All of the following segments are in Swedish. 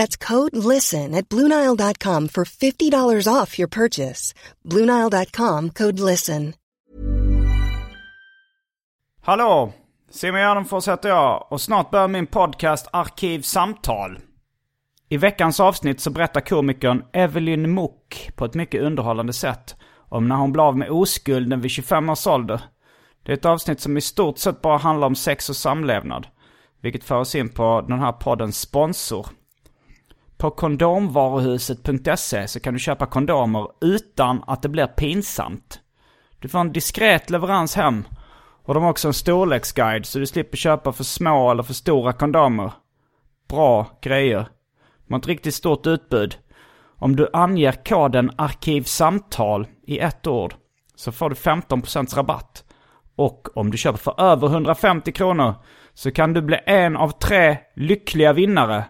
That's code LISTEN at Bluenile.com for $50 off your purchase. Bluenile.com code LISTEN. Hallå! Simon Gärdenfors heter jag och snart börjar min podcast Arkivsamtal. I veckans avsnitt så berättar komikern Evelyn Mook på ett mycket underhållande sätt om när hon blev av med oskulden vid 25 års ålder. Det är ett avsnitt som i stort sett bara handlar om sex och samlevnad. Vilket för oss in på den här poddens sponsor. På kondomvaruhuset.se så kan du köpa kondomer utan att det blir pinsamt. Du får en diskret leverans hem. Och de har också en storleksguide så du slipper köpa för små eller för stora kondomer. Bra grejer. De har ett riktigt stort utbud. Om du anger koden arkivsamtal i ett ord så får du 15% rabatt. Och om du köper för över 150 kronor så kan du bli en av tre lyckliga vinnare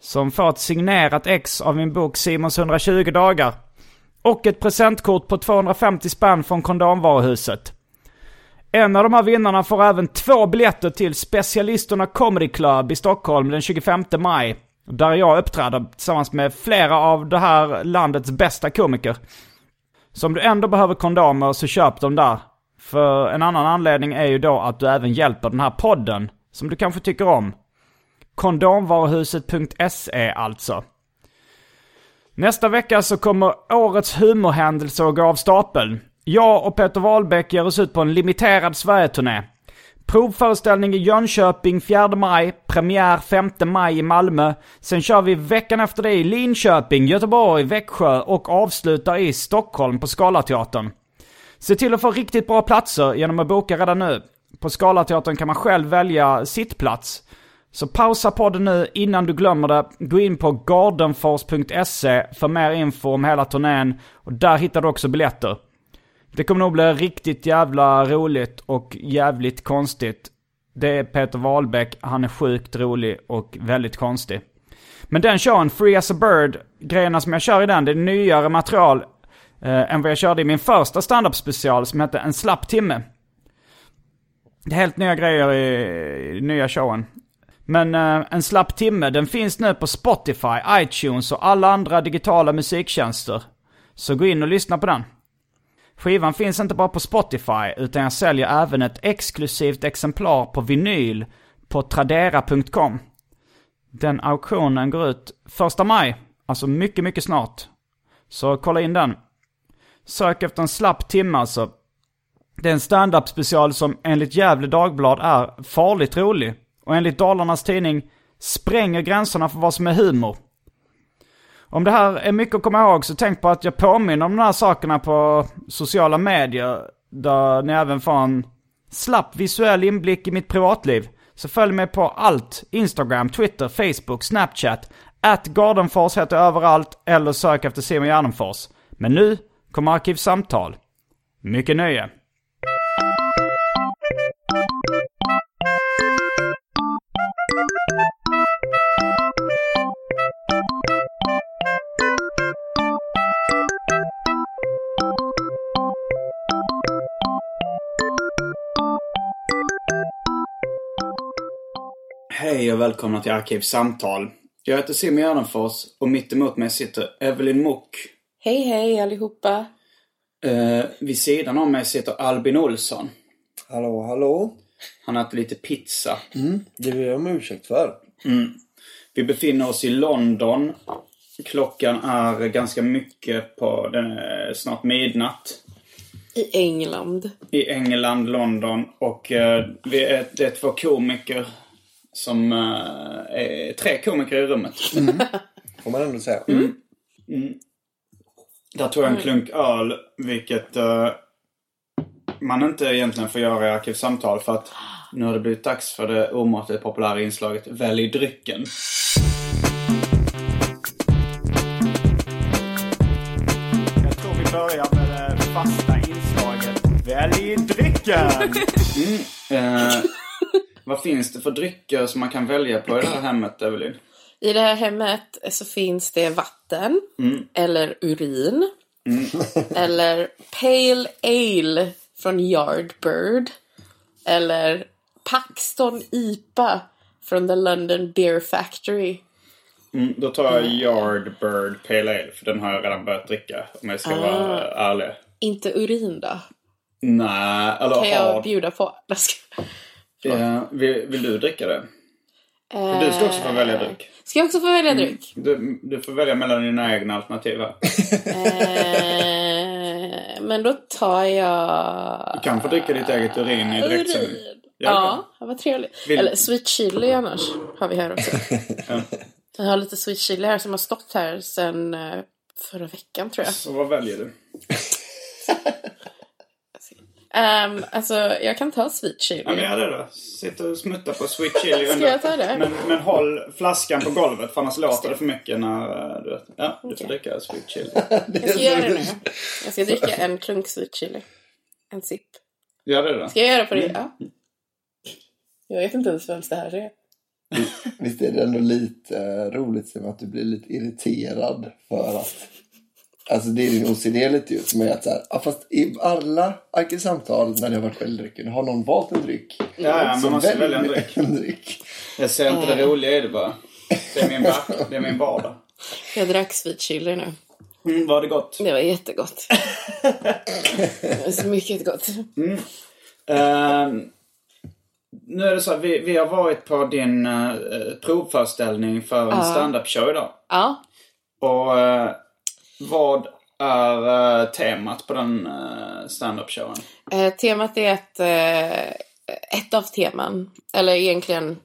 som får ett signerat ex av min bok Simons 120 dagar. Och ett presentkort på 250 spänn från kondomvaruhuset. En av de här vinnarna får även två biljetter till Specialisterna Comedy Club i Stockholm den 25 maj. Där jag uppträder tillsammans med flera av det här landets bästa komiker. Så om du ändå behöver kondomer så köp dem där. För en annan anledning är ju då att du även hjälper den här podden. Som du kanske tycker om. Kondomvaruhuset.se alltså. Nästa vecka så kommer årets humorhändelse att gå av stapeln. Jag och Peter Wahlbeck ger oss ut på en limiterad Sverigeturné. Provföreställning i Jönköping 4 maj, premiär 5 maj i Malmö. Sen kör vi veckan efter det i Linköping, Göteborg, Växjö och avslutar i Stockholm på Scalateatern. Se till att få riktigt bra platser genom att boka redan nu. På Scalateatern kan man själv välja sittplats. Så pausa podden nu innan du glömmer det. Gå in på gardenfors.se för mer info om hela turnén. Och där hittar du också biljetter. Det kommer nog bli riktigt jävla roligt och jävligt konstigt. Det är Peter Wahlbeck, han är sjukt rolig och väldigt konstig. Men den showen, Free as a Bird, grejerna som jag kör i den, det är nyare material eh, än vad jag körde i min första standup special som hette En slapp timme. Det är helt nya grejer i, i nya showen. Men eh, En slapp timme, den finns nu på Spotify, iTunes och alla andra digitala musiktjänster. Så gå in och lyssna på den. Skivan finns inte bara på Spotify, utan jag säljer även ett exklusivt exemplar på vinyl på tradera.com. Den auktionen går ut första maj, alltså mycket, mycket snart. Så kolla in den. Sök efter en slapp timme alltså. Det är en stand-up special som enligt Gävle Dagblad är farligt rolig. Och enligt Dalarnas Tidning spränger gränserna för vad som är humor. Om det här är mycket att komma ihåg så tänk på att jag påminner om de här sakerna på sociala medier. Där ni även får en slapp visuell inblick i mitt privatliv. Så följ mig på allt. Instagram, Twitter, Facebook, Snapchat. Att Gardenfors heter överallt eller sök efter Simon Gärdenfors. Men nu kommer Arkivsamtal. Mycket nöje. Hej och välkomna till Arkivsamtal. Jag heter Simon Gärdenfors och mitt emot mig sitter Evelyn Mock. Hej hej allihopa. Eh, vid sidan om mig sitter Albin Olsson. Hallå, hallå. Han äter lite pizza. Det ber jag om ursäkt för. Vi befinner oss i London. Klockan är ganska mycket på, den är snart midnatt. I England. I England, London. Och eh, vi är, det är två komiker som eh, är tre komiker i rummet. Får man ändå säga. Där tog jag en klunk öl, vilket eh, man inte egentligen får göra i Arkivsamtal för att nu har det blivit dags för det omåttligt populära inslaget Välj drycken. Jag tror vi börjar med det fasta inslaget Välj drycken! Mm. Eh, vad finns det för drycker som man kan välja på i det här hemmet, Evelyn? I det här hemmet så finns det vatten. Eller urin. eller Pale Ale från Yardbird. Eller Paxton IPA från The London Beer Factory. Mm, då tar jag Yardbird Pale Ale, för den har jag redan börjat dricka. Om jag ska vara ärlig. Inte urin då? Nej, eller Kan jag har... bjuda på? Eh, vill, vill du dricka det? För du ska också få välja dryck. Ska jag också få välja dryck? Du, du får välja mellan dina egna alternativ här. Eh, men då tar jag... Du kan få dricka ditt eget urin i direktsändning. Ja, Ja, vad trevligt. Vill- Eller sweet chili annars har vi här också. Ja. Jag har lite sweet chili här som har stått här sedan eh, förra veckan tror jag. Så vad väljer du? Um, alltså, jag kan ta sweet chili. Ja, men gör det då. Sitt och smutta på sweet chili Ska jag ta det? Men, men håll flaskan på golvet för annars låter det för mycket när du... Ja, du får dricka sweet chili. Jag ska göra det nu. Jag ska dricka en klunk sweet chili. En sipp. Gör det då. Ska jag göra på det? Ja. Jag vet inte ens vems det här är. Visst är det ändå lite eh, roligt som att du blir lite irriterad för att Alltså det är din OCD lite ju som är att så här, ja, fast i alla arkivsamtal när det har varit väldrycken har någon valt en dryck. Ja, ja, man måste välj välja en dryck. en dryck. Jag ser inte det roliga i det bara. Det är min, back, det är min vardag. Jag drack sweet chili nu. Mm, var det gott? Det var jättegott. Det var så mycket gott. Ehm, nu är det så att vi, vi har varit på din uh, provföreställning för en stand-up-show idag. Ja. Och eh, vad är eh, temat på den uh, stand-up-showen? Eh, temat är eh, ett av teman, eller egentligen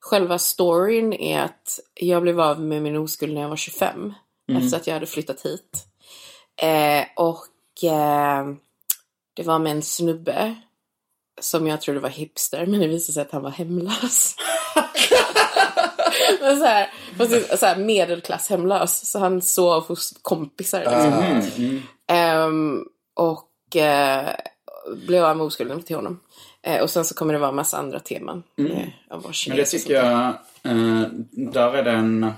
själva storyn är att jag blev av med min oskuld när jag var 25. Efter att jag hade flyttat hit. Eh, och eh, det var med en snubbe som jag trodde var hipster, men det visade sig att han var hemlös. men så här, fast så här medelklass hemlös. Så han sov hos kompisar. Liksom. Ehm, och eh, blev av med oskulden till honom. Eh, och sen så kommer det vara en massa andra teman. Mm. Av vår Men det tycker jag, eh, där är det en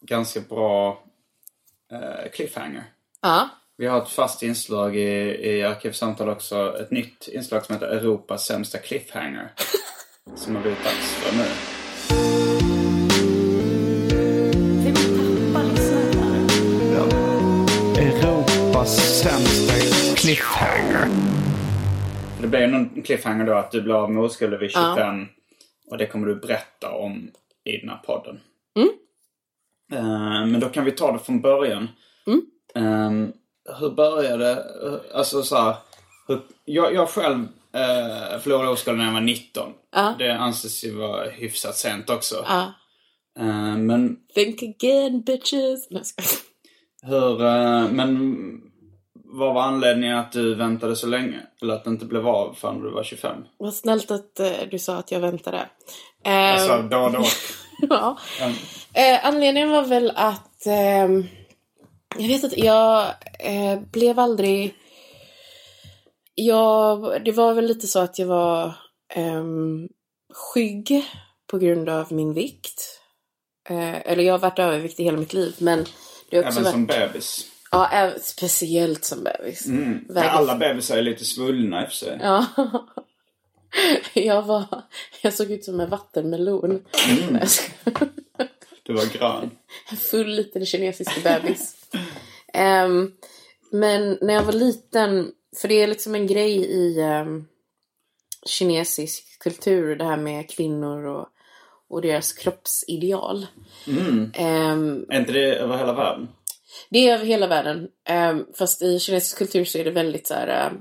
ganska bra cliffhanger. Ja. Vi har ett fast inslag i, i Arkivsamtal också. Ett nytt inslag som heter Europas sämsta cliffhanger. som har blivit dags för nu. Cliffhanger. Det blir någon cliffhanger då att du blir av med oskulden vid 25. Och det kommer du berätta om i den här podden. Eh, men då kan vi ta det från början. Um, hur började eh, Alltså så här, hur, jag, jag själv uh, förlorade oskulden när jag var 19. Ja. Det anses ju vara hyfsat sent också. Ja. Eh, men Think again bitches. Hur... eh, men vad var anledningen att du väntade så länge? Eller att det inte blev av förrän du var 25? Vad snällt att eh, du sa att jag väntade. Eh, Alltså då och då. ja. Eh, anledningen var väl att ehm, jag vet inte, jag eh, blev aldrig... Jag, det var väl lite så att jag var um, skygg på grund av min vikt. Eh, eller jag har varit överviktig hela mitt liv men det har också Även som varit... bebis. Ja, även, speciellt som bebis. Mm. Väger- Alla bebisar är lite svullna i och för sig. Ja. Jag var... Jag såg ut som en vattenmelon. Skojar. Du var grön. En full liten kinesisk bebis. Ehm, Men när jag var liten, för det är liksom en grej i ehm, kinesisk kultur, det här med kvinnor och, och deras kroppsideal. Ehm, Är inte det över hela världen? Det är över hela världen. Ehm, fast i kinesisk kultur så är det väldigt så här,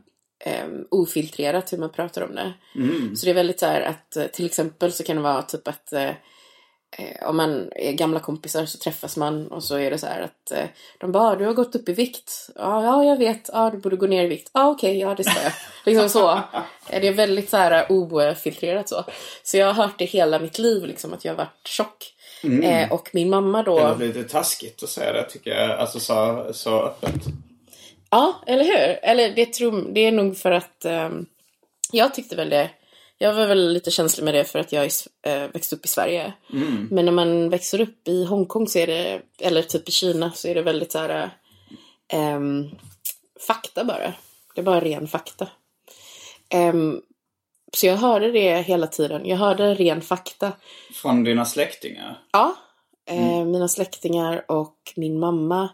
ehm, ofiltrerat hur man pratar om det. Så det är väldigt så här att eh, till exempel så kan det vara typ att eh, eh, om man är gamla kompisar så träffas man och så är det så här att eh, de bara, "Ah, du har gått upp i vikt. Ja, ja jag vet. Ja, du borde gå ner i vikt. Ja, okej, ja det ska jag. liksom så. Eh, Det är väldigt så här ofiltrerat så. Så jag har hört det hela mitt liv liksom att jag har varit tjock. Eh, och min mamma då... Det låter lite taskigt att säga det tycker jag. Alltså så, så öppet. Ja, eller hur? Eller det, tror, det är nog för att ehm, jag tyckte väl det. Jag var väl lite känslig med det för att jag äh, växte upp i Sverige. Men när man växer upp i Hongkong så är det, eller typ i Kina så är det väldigt så här ehm, fakta bara. Det är bara ren fakta. Ehm, så jag hörde det hela tiden. Jag hörde ren fakta. Från dina släktingar? Ja, eh, mina släktingar och min mamma.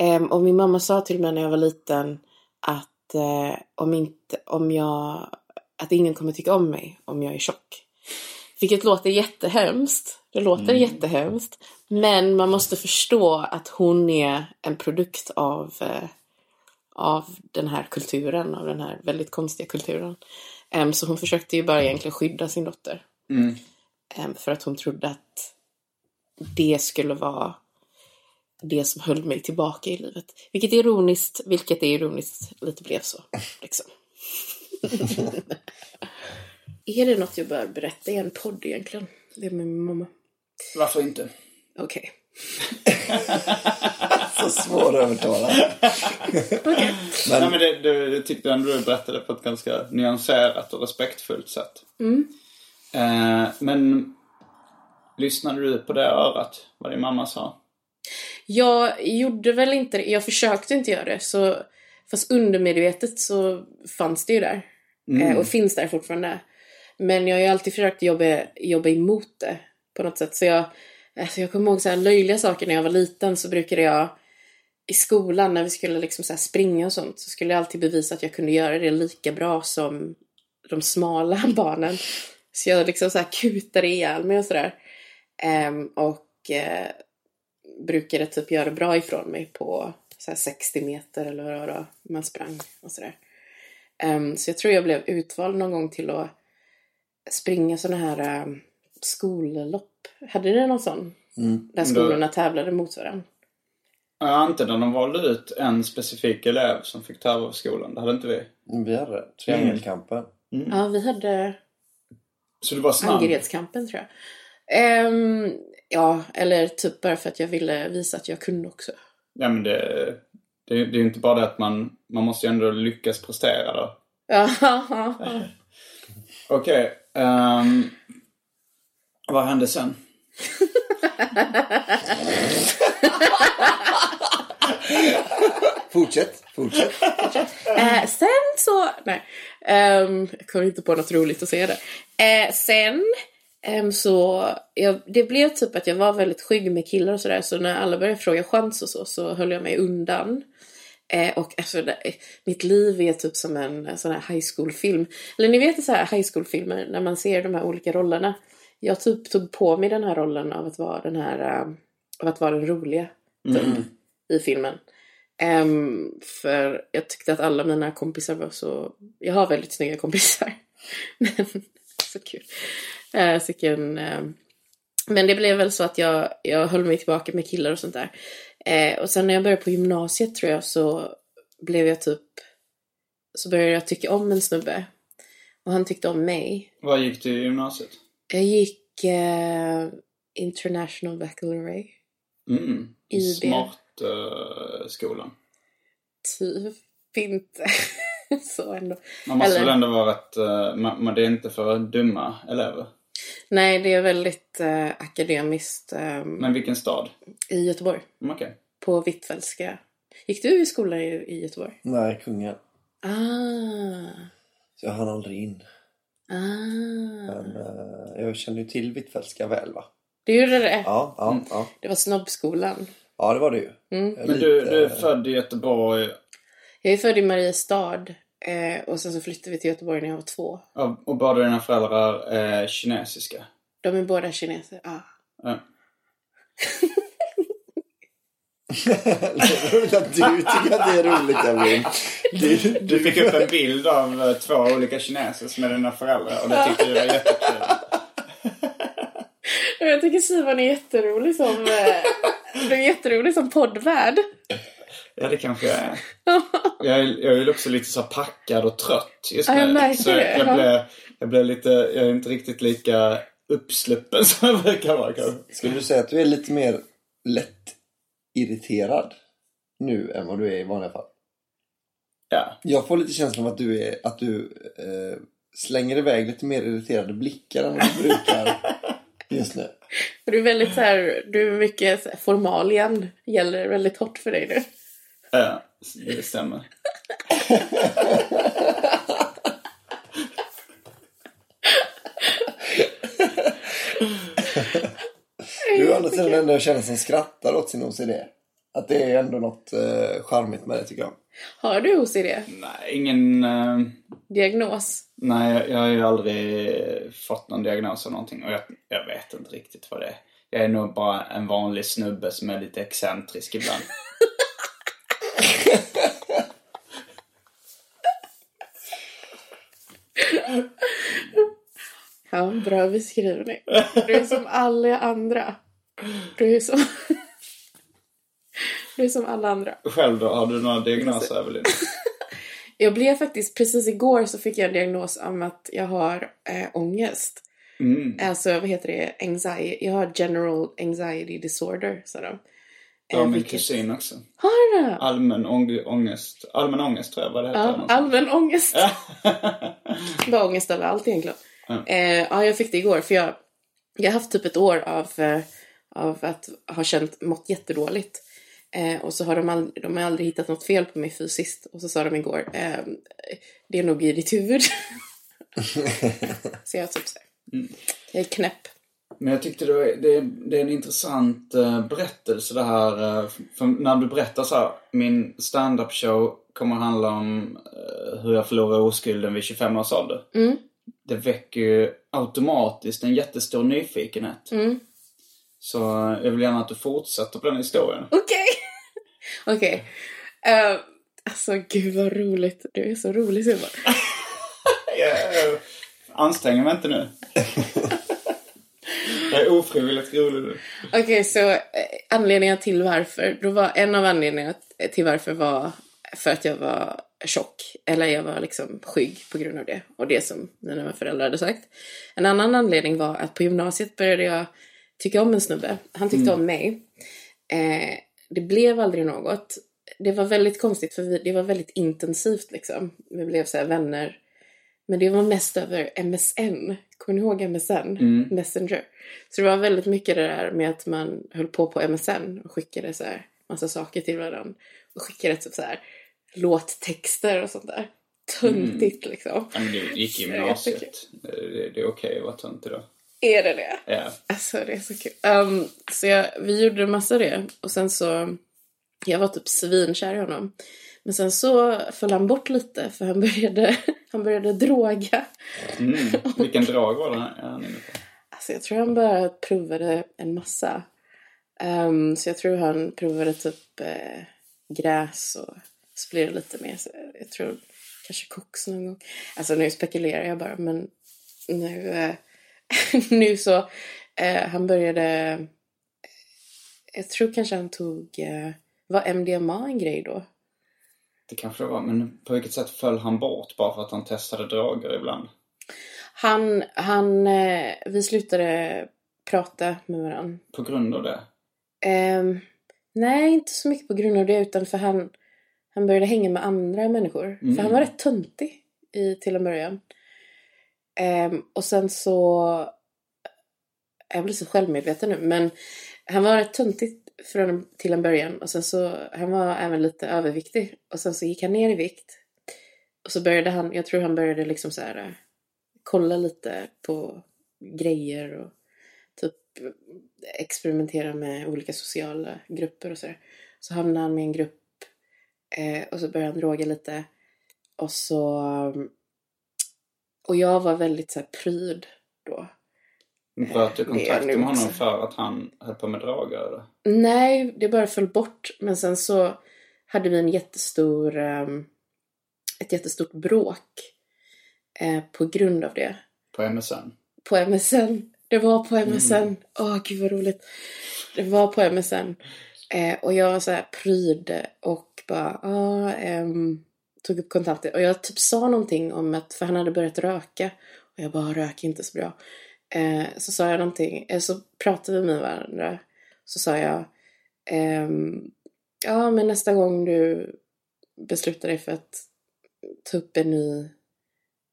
Ehm, och min mamma sa till mig när jag var liten att eh, om, inte, om jag, att ingen kommer tycka om mig om jag är tjock. Vilket låter jättehemskt. Det låter jättehemskt. Men man måste förstå att hon är en produkt av, eh, av den här kulturen, av den här väldigt konstiga kulturen. Ehm, så hon försökte ju bara egentligen skydda sin dotter. Ehm, för att hon trodde att det skulle vara det som höll mig tillbaka i livet. Vilket är ironiskt, vilket är ironiskt lite blev så. Liksom. är det något jag bör berätta i en podd egentligen? Det med min mamma. Varför inte? Okej. Så svårövertalad. Nej, men det, det, det tyckte ändå du berättade på ett ganska nyanserat och respektfullt sätt. Eh, men lyssnade du på det örat? Vad din mamma sa? Jag gjorde väl inte det. Jag försökte inte göra det. Så, fast undermedvetet så fanns det ju där. Eh, och finns där fortfarande. Men jag har ju alltid försökt jobba, jobba emot det på något sätt. Så jag, alltså jag kommer ihåg så här löjliga saker när jag var liten så brukade jag i skolan när vi skulle liksom så här springa och sånt så skulle jag alltid bevisa att jag kunde göra det lika bra som de smala barnen. Så jag liksom så här kutade ihjäl mig och sådär. Ehm, och eh, brukade typ göra bra ifrån mig på så här 60 meter eller vad det var man sprang och sådär. Ehm, så jag tror jag blev utvald någon gång till att springa sådana här um, skollopp. Hade ni någon sån? Där skolorna tävlade mot varandra. Ja, inte när de valde ut en specifik elev som fick ta över skolan. Det hade inte vi. Vi hade triangelkampen. Ja, vi hade Så du var snabb? Angeredskampen tror jag. Ehm, ja, eller typ bara för att jag ville visa att jag kunde också. Ja, men det, det, det är inte bara det att man, man måste ju ändå lyckas prestera då. Ja, Okej. ehm, vad hände sen? Fortsätt, fortsätt. Eh, sen så, nej, um, jag kom inte på något roligt att säga där. Eh, sen ehm, så, jag, det blev typ att jag var väldigt skygg med killar och sådär. Så när alla började fråga chans och så, så höll jag mig undan. Eh, och alltså, det, mitt liv är typ som en, en sån här high school-film. Eller ni vet så här high school-filmer när man ser de här olika rollerna. Jag typ tog på mig den här rollen av att vara den här, eh, av att vara den roliga. Typ, I filmen. Ehm, för jag tyckte att alla mina kompisar var så... Jag har väldigt snygga kompisar. Men, så kul. Uh, så vilken, ehm, men det blev väl så att jag, jag höll mig tillbaka med killar och sånt där. Eh, och sen när jag började på gymnasiet tror jag så blev jag typ... Så började jag tycka om en snubbe. Och han tyckte om mig. Vad gick du i gymnasiet? Jag gick eh, International Baccalaureate. Mm. IB. Smart eh, skolan. Typ inte. så ändå. Man måste Eller- väl ändå vara rätt... eh, man, man, det är inte för dumma elever. Nej, det är väldigt eh, akademiskt eh, Men vilken stad? i Göteborg. Mm, Okej. På Hvitfeldtska. Gick du i skolan i, i Göteborg? Nej, kungen. Ah, Så jag hann aldrig in. Ah. Men eh, jag känner ju till Hvitfeldtska väl va? Du gjorde det? Ja, ja, ja. Det var snobbskolan. Ja, det var det ju. Mm. Men du, lite- du är född i Göteborg Jag är född i Mariestad. Eh, och sen så flyttade vi till Göteborg när jag var två. och och båda dina föräldrar är kinesiska. De är båda kineser. Ja. Ja. Är roligt att du tycker att det är roligt, Evelyn. Du, Du fick upp en bild av eh, två olika kineser som är dina föräldrar och det tyckte du var jättekul. Jag tycker Simon är jätterolig som, eh, du är jätterolig som poddvärd. Ja, det kanske jag är. Jag är, jag är också lite så packad och trött just jag nu. märker så det. jag blev, jag blev lite, jag är inte riktigt lika uppsluppen som jag brukar vara kanske. skulle du säga att du är lite mer lätt irriterad nu än vad du är i vanliga fall? Ja. Jag får lite känslan av att du, är, att du eh, slänger iväg lite mer irriterade blickar än vad du brukar just nu. Du är väldigt så här, du är mycket så här, formalien gäller väldigt hårt för dig nu. Ja, det stämmer. Du är å andra sidan den enda jag känner som skrattar åt sin OCD. Att det är ändå något eh, charmigt med det tycker jag. Har du OCD? Nej, ingen... eh, Diagnos? nej, jag, jag har ju aldrig fått någon diagnos eller någonting och jag, jag vet inte riktigt vad det är. Jag är nog bara en vanlig snubbe som är lite excentrisk ibland. Ja, bra beskrivning. Du är som alla andra. Du är som... Du är som alla andra. Själv då? Har du några diagnoser, Evelyn? Jag blev faktiskt, precis igår så fick jag en diagnos om att jag har äh, ångest. Mm. Alltså vad heter det? Anxiety. Jag har general anxiety disorder, sa de. Det har Eh, min vilket- kusin också. Har du det? Allmän ång- ångest. Allmän ångest tror jag vad det heter. Ja, någonstans. allmän ångest. Bara ångest över allt egentligen. Ja. Eh, ja, jag fick det igår för jag, jag har haft typ ett år av, eh, av att ha känt, mått jättedåligt. Eh, och så har de, aldrig, de har aldrig hittat något fel på mig fysiskt. Och så sa de igår, eh, det är nog i ditt huvud. så jag typ så här, jag är knäpp. Men jag tyckte det, var, det, det är en intressant eh, berättelse det här. eh, för när du berättar så här, min stand-up show kommer att handla om eh, hur jag förlorade oskulden vid 25 års ålder. Mm. Det väcker ju automatiskt en jättestor nyfikenhet. Mm. Så jag vill gärna att du fortsätter på den historien. Okej. Okej. Eh, alltså gud vad roligt. Du är så rolig Simon. Jag anstränger mig inte nu. jag är ofrivilligt rolig nu. Okej, så eh, anledningen till varför, då var en av anledningarna till varför var för att jag var tjock. Eller jag var liksom skygg på grund av det. Och det som mina föräldrar hade sagt. En annan anledning var att på gymnasiet började jag tycka om en snubbe. Han tyckte om mig. Eh, det blev aldrig något. Det var väldigt konstigt för vi, det var väldigt intensivt liksom. Vi blev så vänner. Men det var mest över MSN. Kommer ni ihåg MSN? Messenger. Så det var väldigt mycket det där med att man höll på på MSN och skickade så här massa saker till varandra. Och skickade typ så här låttexter och sånt där. Töntigt liksom. Ja, men du gick gymnasiet. Det, det är okej att vara töntig då. Är det det? Ja. Alltså det är så kul. Ehm, så jag, vi gjorde en massa det. Och sen så, jag var typ svinkär i honom. Men sen så föll han bort lite för han började, han började droga. Mm. Vilken drag var det här han inne på? Alltså jag tror han bara provade en massa. Ehm, så jag tror han provade typ eh, gräs och så blir det lite mer. Så jag tror kanske koks någon gång. Alltså nu spekulerar jag bara men nu, eh, nu så eh, han började. Jag tror kanske han tog. Eh, var MDMA en grej då? Det kanske det var, men på vilket sätt föll han bort bara för att han testade droger ibland? Han, han, eh, vi slutade prata med varandra. På grund av det? Ehm, nej, inte så mycket på grund av det utan för han, han började hänga med andra människor. För han var rätt töntig i, till en början. Um, och sen så... Jag blir så självmedveten nu men han var rätt töntig från, till en början och sen så han var även lite överviktig och sen så gick han ner i vikt. Och så började han, jag tror han började liksom så här kolla lite på grejer och typ experimentera med olika sociala grupper och sådär. Så hamnade han med en grupp eh, och så började han droga lite. Och så... Och jag var väldigt så här pryd då. Bröt du är kontakt med honom också. för att han höll på med droger eller? Nej, det bara föll bort. Men sen så hade vi en jättestor, ehm, ett jättestort bråk eh, på grund av det. På MSN? På MSN. Det var på MSN. Åh, gud vad roligt. Det var på MSN. Eh, och jag var så här pryd och bara, ja, ehm, tog upp kontakter. Och jag typ sa någonting om att, för han hade börjat röka. Och jag bara, rök inte så bra. Eh, så sa jag någonting, eh, så pratade vi med varandra. Så sa jag, ehm, ja men nästa gång du beslutar dig för att ta upp en ny,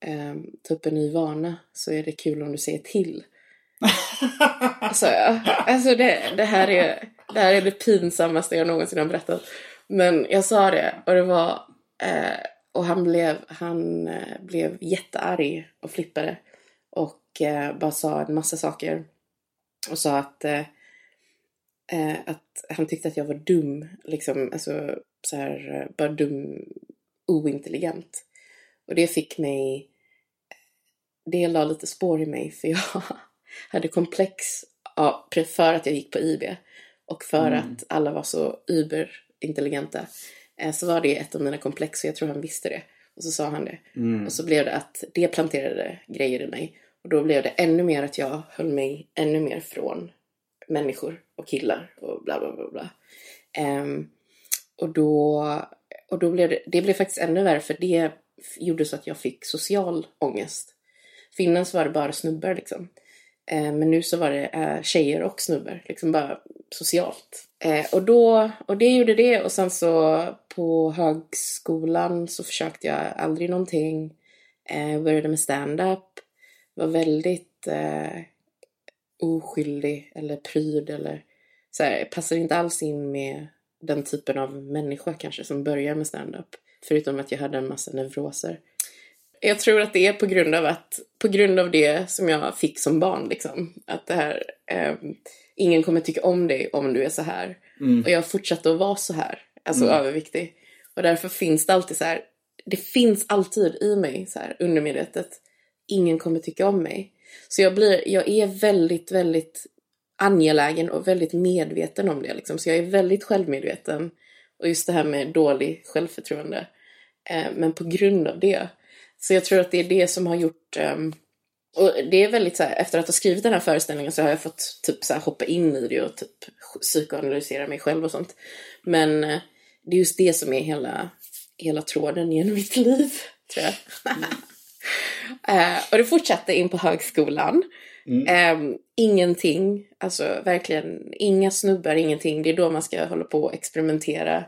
ehm, ta upp en ny vana så är det kul om du säger till. sa jag. Alltså det, det, här är, det här är det pinsammaste jag någonsin har berättat. Men jag sa det och det var, eh, och han blev, han eh, blev jättearg och flippade. Och eh, bara sa en massa saker. Och sa att, eh, eh, att han tyckte att jag var dum. Liksom, alltså så här, bara dum, ointelligent. Och det fick mig, det la lite spår i mig för jag hade komplex ja, för att jag gick på IB. Och för att alla var så überintelligenta. Eh, så var det ett av mina komplex och jag tror han visste det. Och så sa han det. Och så blev det att det planterade grejer i mig. Och då blev det ännu mer att jag höll mig ännu mer från människor och killar och bla bla bla bla. Ehm, och då, och då blev det, det blev faktiskt ännu värre för det gjorde så att jag fick social ångest. För innan så var det bara snubbar liksom. Eh, men nu så var det eh, tjejer och snubbar, liksom bara socialt. Eh, och, då, och det gjorde det och sen så på högskolan så försökte jag aldrig någonting. Jag började med stand-up. Var väldigt eh, oskyldig eller pryd eller så här, passade inte alls in med den typen av människa kanske som börjar med stand-up. Förutom att jag hade en massa neuroser. Jag tror att det är på grund av att, på grund av det som jag fick som barn liksom. Att det här, eh, ingen kommer tycka om dig om du är så här. Och jag fortsatte att vara så här, alltså överviktig. Och därför finns det alltid så här, det finns alltid i mig så här undermedvetet, ingen kommer tycka om mig. Så jag blir, jag är väldigt, väldigt angelägen och väldigt medveten om det liksom. Så jag är väldigt självmedveten. Och just det här med dålig självförtroende. Eh, men på grund av det. Så jag tror att det är det som har gjort ehm, och det är väldigt så här, efter att ha skrivit den här föreställningen så har jag fått typ så här hoppa in i det och typ psykoanalysera mig själv och sånt. Men eh, det är just det som är hela, hela tråden genom mitt liv, tror jag. Eh, och det fortsatte in på högskolan. Eh, ingenting, alltså verkligen inga snubbar, ingenting. Det är då man ska hålla på och experimentera.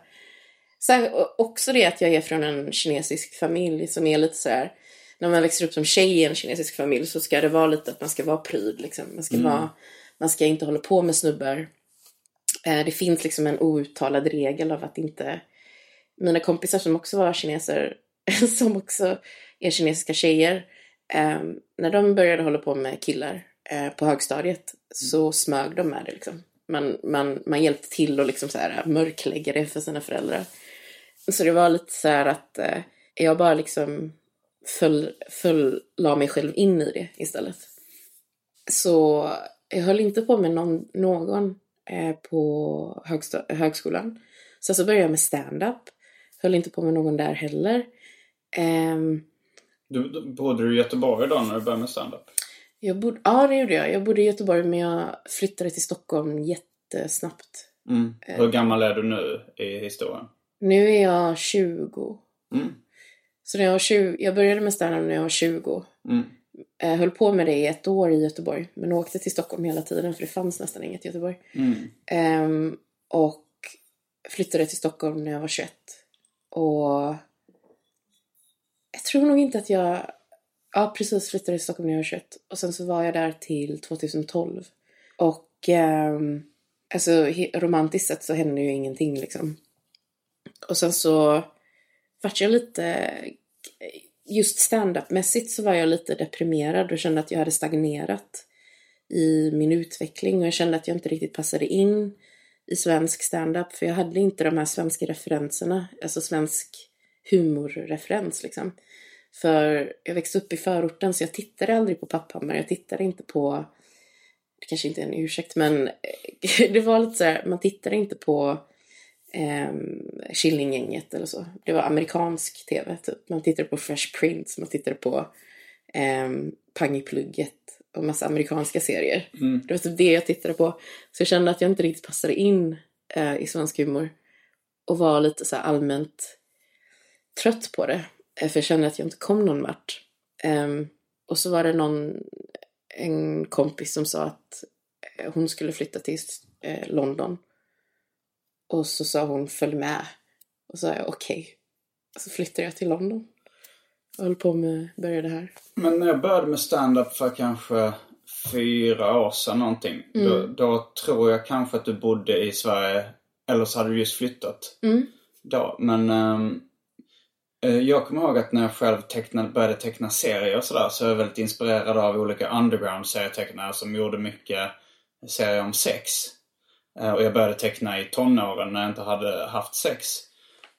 Så också det att jag är från en kinesisk familj som är lite så här. När man växer upp som tjej i en kinesisk familj så ska det vara lite att man ska vara pryd. Liksom. Man, ska vara, man ska inte hålla på med snubbar. Eh, det finns liksom en outtalad regel av att inte... Mina kompisar som också var kineser, som också är kinesiska tjejer, eh, när de började hålla på med killar eh, på högstadiet så smög de med det. Liksom. Man, man, man hjälpte till och liksom så här, mörklägga det för sina föräldrar. Så det var lite så här att eh, jag bara liksom föll, föll, la mig själv in i det istället. Så jag höll inte på med någon, någon eh, på högskolan. Sen så började jag med stand-up. Höll inte på med någon där heller. Ehm, Du, du, bodde du i Göteborg då när du började med standup? jag bodde, ja, det gjorde jag. Jag bodde i Göteborg men jag flyttade till Stockholm jättesnabbt. Mm. Hur gammal är du nu i historien? Nu är jag 20. Mm. Så när jag, var 20, jag började med stand när jag var 20. Mm. Jag höll på med det i ett år i Göteborg. Men åkte till Stockholm hela tiden för det fanns nästan inget i Göteborg. Mm. Ehm, och flyttade till Stockholm när jag var 21. Och jag tror nog inte att jag... Ja, precis flyttade till Stockholm när jag var 21. Och sen så var jag där till 2012. Och ehm, alltså romantiskt sett så hände ju ingenting liksom. Och sen så vart jag lite... Just standup-mässigt så var jag lite deprimerad och kände att jag hade stagnerat. i min utveckling och jag kände att jag inte riktigt passade in i svensk standup för jag hade inte de här svenska referenserna, alltså svensk humorreferens liksom. För jag växte upp i förorten så jag tittade aldrig på Papphammar, jag tittade inte på det kanske inte är en ursäkt men det var lite så här, man tittade inte på eh, Killinggänget eller så. Det var amerikansk tv typ. Man tittade på Fresh Prince, man tittade på eh, Pang i plugget och massa amerikanska serier. Mm. Det var typ det jag tittade på. Så jag kände att jag inte riktigt passade in eh, i svensk humor. Och var lite så allmänt trött på det. Eh, för jag kände att jag inte kom någon vart. Um, och så var det någon, en kompis som sa att eh, hon skulle flytta till eh, London. Och så sa hon följ med. Och så sa jag okej. Okay. Så flyttade jag till London. Och höll på med, började här. Men när jag började med stand-up för kanske fyra år sedan någonting. Mm. Då, då tror jag kanske att du bodde i Sverige. Eller så hade du just flyttat. Mm. Då. Men um, jag kommer ihåg att när jag själv tecknade, började teckna serier och sådär så är jag väldigt inspirerad av olika underground-serietecknare som gjorde mycket serier om sex. Uh, och jag började teckna i tonåren när jag inte hade haft sex.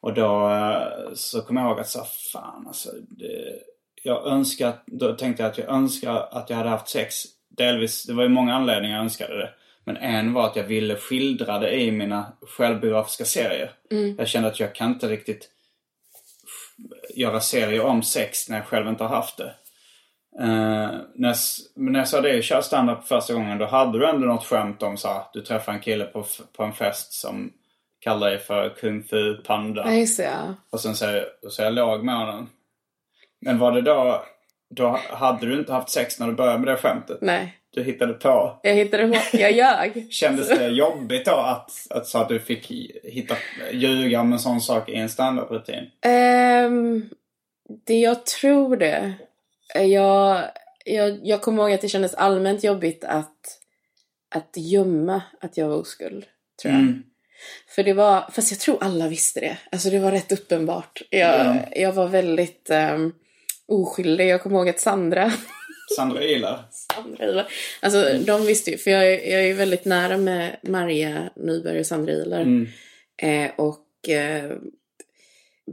Och då uh, så kommer jag ihåg att så fan alltså. Det, jag önskar, då tänkte jag att jag önskar att jag hade haft sex. Delvis, det var ju många anledningar jag önskade det. Men en var att jag ville skildra det i mina självbiografiska serier. Mm. Jag kände att jag kan inte riktigt göra serier om sex när jag själv inte har haft det. Uh, när, jag, när jag sa det i Kör standup första gången då hade du ändå något skämt om så du träffar en kille på, på en fest som kallar dig för Kung Fu Panda. Ja, just det, ja. Och sen så, så jag låg med honom. Men var det då, då hade du inte haft sex när du började med det skämtet? Nej. Du hittade på. Jag hittade på, jag ljög. Kändes det jobbigt då att, att, så att du fick hitta, ljuga om en sån sak i en standardrutin? Um, det jag tror det. Jag, jag, jag kommer ihåg att det kändes allmänt jobbigt att, att gömma att jag var oskuld. Tror jag. Mm. För det var, fast jag tror alla visste det. Alltså det var rätt uppenbart. Jag, Ja. jag var väldigt um, oskyldig. Jag kommer ihåg att Sandra Sandra Ilar. Sandra Ilar. Alltså de visste ju, för jag, är- jag är ju väldigt nära med Maria Nyberg och Sandra Ilar. Mm. Eh, och eh,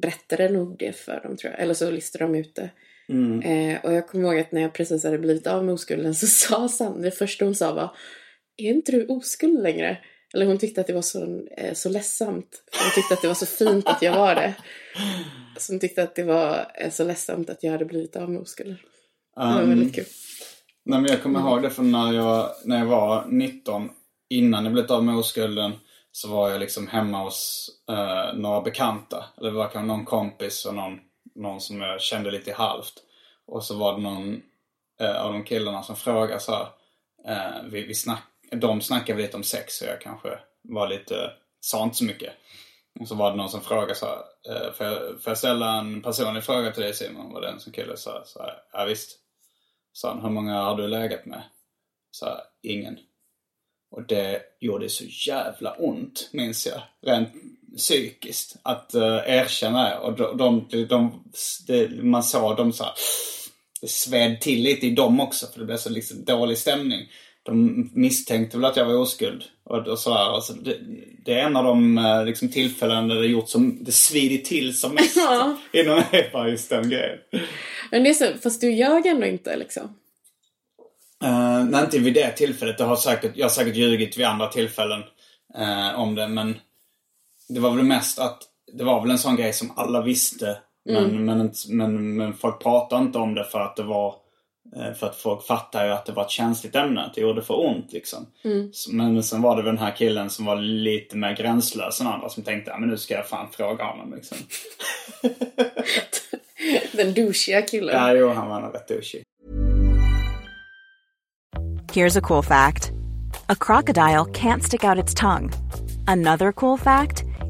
berättade nog det för dem tror jag. Eller så listade de ut det. Mm. Eh, och jag kommer ihåg att när jag precis hade blivit av med oskulden så sa Sandra, det första hon sa var Är inte du oskuld längre? Eller hon tyckte att det var så, eh, så ledsamt. Hon tyckte att det var så fint att jag var det. Så hon tyckte att det var eh, så ledsamt att jag hade blivit av med oskulden. Det var Um, väldigt kul. Nej, men jag kommer ihåg det från när jag, när jag var 19, innan jag blev av med oskulden, så var jag liksom hemma hos eh, några bekanta. Eller det var kanske någon kompis och någon, någon som jag kände lite halvt. Och så var det någon eh, av de killarna som frågade så här, eh, vi, vi snack, de snackade lite om sex och jag kanske var lite, sa inte så mycket. Och så var det någon som frågade så här, eh, får, jag, får jag ställa en personlig fråga till dig Simon? Var det en som killen sa så här, ja visst. Sa han, hur många har du legat med? Så här, ingen. Och det gjorde så jävla ont, minns jag. Rent psykiskt. Att uh, erkänna det. Och de, de, de, det, man såg dem så här, Det sved till lite i dem också, för det blev så liksom dålig stämning. De misstänkte väl att jag var oskuld. Och, och sådär. Alltså, det, det är en av de eh, liksom, tillfällen där det gjort som, det svidit till som mest. Ja. Inom bara just den grejen. Men det är så, fast du ljög ändå inte liksom. Uh, nej, inte vid det tillfället. Jag har säkert, jag har säkert ljugit vid andra tillfällen eh, om det. Men det var väl mest att det var väl en sån grej som alla visste. Men, men, inte- men, men folk pratade inte om det för att det var eh, för att folk fattade ju att det var ett känsligt ämne. Att det gjorde för ont liksom. Så- Men, men sen var det väl den här killen som var lite mer gränslös än andra som tänkte att men nu ska jag fan fråga honom liksom. Den douchiga killen. Ja, jo, han var nog rätt douchig. Here's a cool fact a crocodile can't stick out its tongue. Another cool fact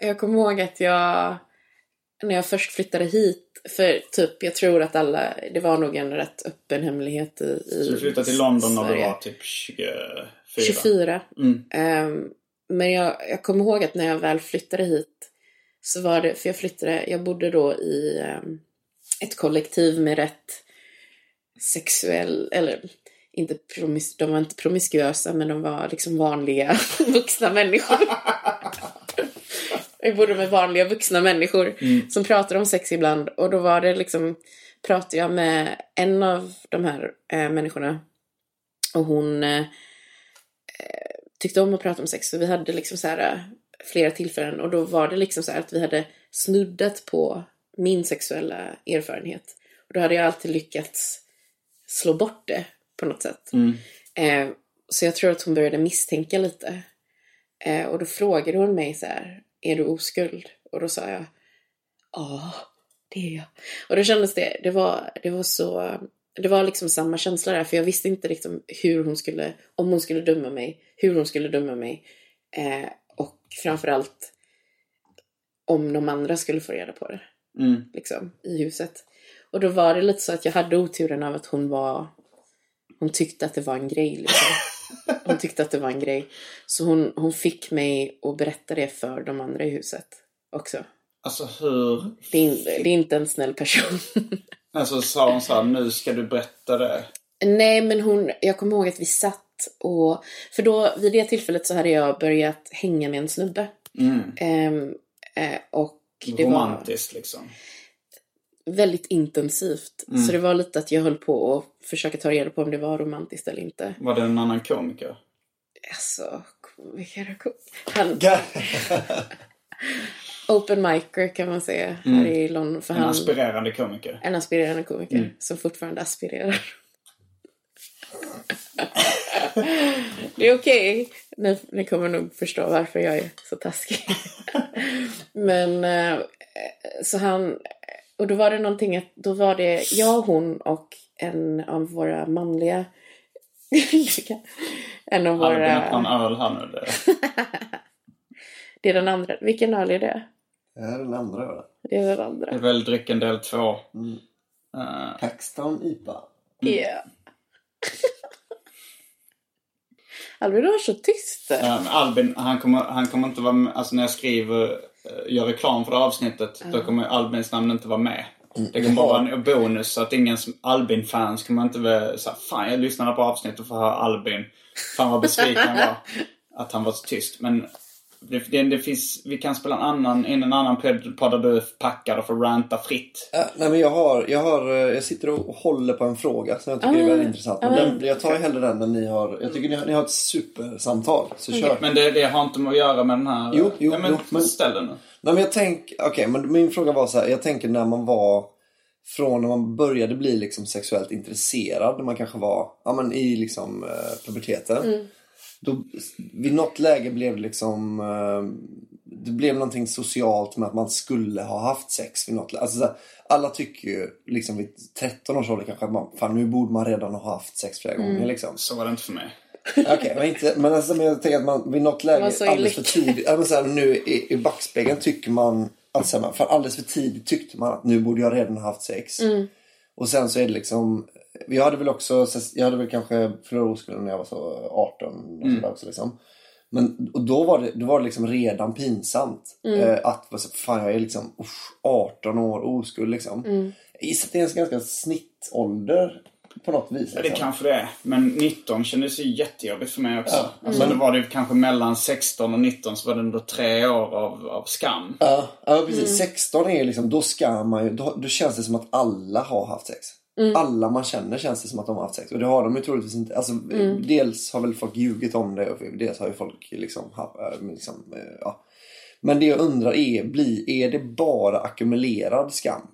Jag kommer ihåg att jag, när jag först flyttade hit, för typ, jag tror att alla, det var nog en rätt öppen hemlighet i, i Så du flyttade till London när du var typ 24? 24. Mm. Ehm, men jag, jag kommer ihåg att när jag väl flyttade hit så var det, för jag flyttade, jag bodde då i ehm, ett kollektiv med rätt sexuell, eller inte promis, de var inte promiskuösa men de var liksom vanliga vuxna människor. jag bodde med vanliga vuxna människor som pratade om sex ibland och då var det liksom, pratade jag med en av de här eh, människorna och hon eh, tyckte om att prata om sex. Så vi hade liksom så här eh, flera tillfällen och då var det liksom så att vi hade snuddat på min sexuella erfarenhet. Och då hade jag alltid lyckats slå bort det på något sätt. Eh, så jag tror att hon började misstänka lite. Eh, och då frågade hon mig så här, är du oskuld? Och då sa jag, ja, det är jag. Och då kändes det, det var, det var så, det var liksom samma känsla där, för jag visste inte liksom hur hon skulle, om hon skulle döma mig, hur hon skulle döma mig. Eh, och framförallt om de andra skulle få reda på det. Mm. Liksom, i huset. Och då var det lite så att jag hade oturen av att hon var, hon tyckte att det var en grej liksom. Hon tyckte att det var en grej. Så hon, hon fick mig att berätta det för de andra i huset också. Alltså hur... Det är, det är inte en snäll person. Alltså sa hon så här, nu ska du berätta det. Nej, men hon, jag kommer ihåg att vi satt och, för då vid det tillfället så hade jag börjat hänga med en snubbe. Ehm, eh, och det var Romantiskt liksom. Väldigt intensivt. Så det var lite att jag höll på att försöka ta reda på om det var romantiskt eller inte. Var det en annan komiker? Alltså, komiker och kom- Han, open micer kan man säga här i London. För En han, aspirerande komiker? en aspirerande komiker som fortfarande aspirerar. det är okej. Ni, ni kommer nog förstå varför jag är så taskig. Men eh, så han, och då var det någonting att, då var det jag, hon och en av våra manliga en av våra... öppnar en öl här nu. Det. Det är den andra. Vilken öl är det? Det här är den andra va? Det är den Det är andra. väl drycken del två. Mm. Eh, Paxton IPA. Ja. Albin var så tyst. Ja, Albin, han kommer, han kommer inte vara med, alltså när jag skriver, gör reklam för det avsnittet, då kommer Albins namn inte vara med. Det kommer bara vara en bonus så att ingen Albin-fans kommer inte vara såhär, fan jag lyssnade på avsnittet och får höra Albin. Fan vad besviken jag var att han var så tyst. Men det, det, det finns, vi kan spela en annan, in en annan podd där du är packad och får ranta fritt. Ja, nej men jag har, jag har, eh, jag sitter och håller på en fråga som jag tycker är väldigt intressant. Men den, jag tar hellre den än ni har. Jag tycker ni har, ni har ett supersamtal. Så kör. Men det, det har inte med att göra med den här... Jo, jo, ja, men, jo, men- ställ den nu. Nej men jag tänker, okej men min fråga var så här. Jag tänker när man var från när man började bli liksom sexuellt intresserad. När man kanske var ja, men i liksom eh, puberteten. Då, vid något läge blev det liksom eh, det blev någonting socialt med att man skulle ha haft sex vid något läge. Alltså, så här, alla tycker ju liksom vid 13 års ålder kanske att man, fan nu borde man redan ha haft sex flera gånger liksom. Så var det inte för mig. Okej, men, inte, men, alltså, men jag tänker att man vid något läge alldeles för tidigt, ja, men så här, nu i, i backspegeln tycker man, alltså, så här, för alldeles för tidigt tyckte man att nu borde jag redan ha haft sex. Mm. Och sen så är det liksom, jag hade väl också, jag hade väl kanske förlorat oskulden när jag var så 18 och sådär också liksom. Men och då var det, då var det liksom redan pinsamt. Eh, att fan jag är liksom usch, 18 år oskuld liksom. Jag gissar att det är en ganska snittålder på något vis. Ja, det liksom. kanske det är. Men 19 kändes ju jättejobbigt för mig också. Alltså, då var det kanske mellan 16 och 19 så var det ändå tre år av, av skam. Ja, ja precis. 16 är liksom, då ska man ju, då, då känns det som att alla har haft sex. Alla man känner känns det som att de har haft sex. Och det har de ju troligtvis inte. Alltså, Dels har väl folk ljugit om det och dels har ju folk liksom, äh, liksom äh, ja. Men det jag undrar är, blir, är det bara ackumulerad skam?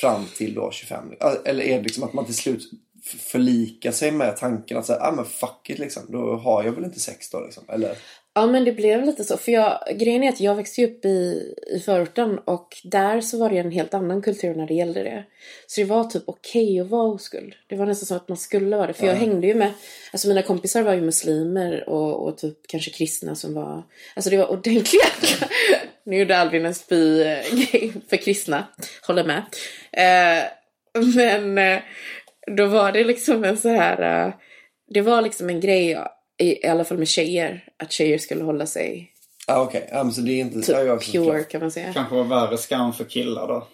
Fram till då 25? Eller är det liksom att man till slut förlikar sig med tanken att säga, ah men fuck it liksom. Då har jag väl inte sex då liksom. Eller? Ja men det blev lite så. För jag, grejen är att jag växte upp i, i förorten och där så var det en helt annan kultur när det gällde det. Så det var typ okej att vara oskuld. Det var nästan som att man skulle vara det. För jag hängde ju med, alltså mina kompisar var ju muslimer och, och typ kanske kristna som var, alltså det var ordentliga. nu gjorde Albin en spy-grej för kristna, håller med. Eh, men eh, då var det liksom en så här, eh, det var liksom en grej i, alla fall med tjejer, att tjejer skulle hålla sig Ja okej, ja, men så det är inte... typ ja, jag, pure kan man säga. Kanske var värre skam för killar då.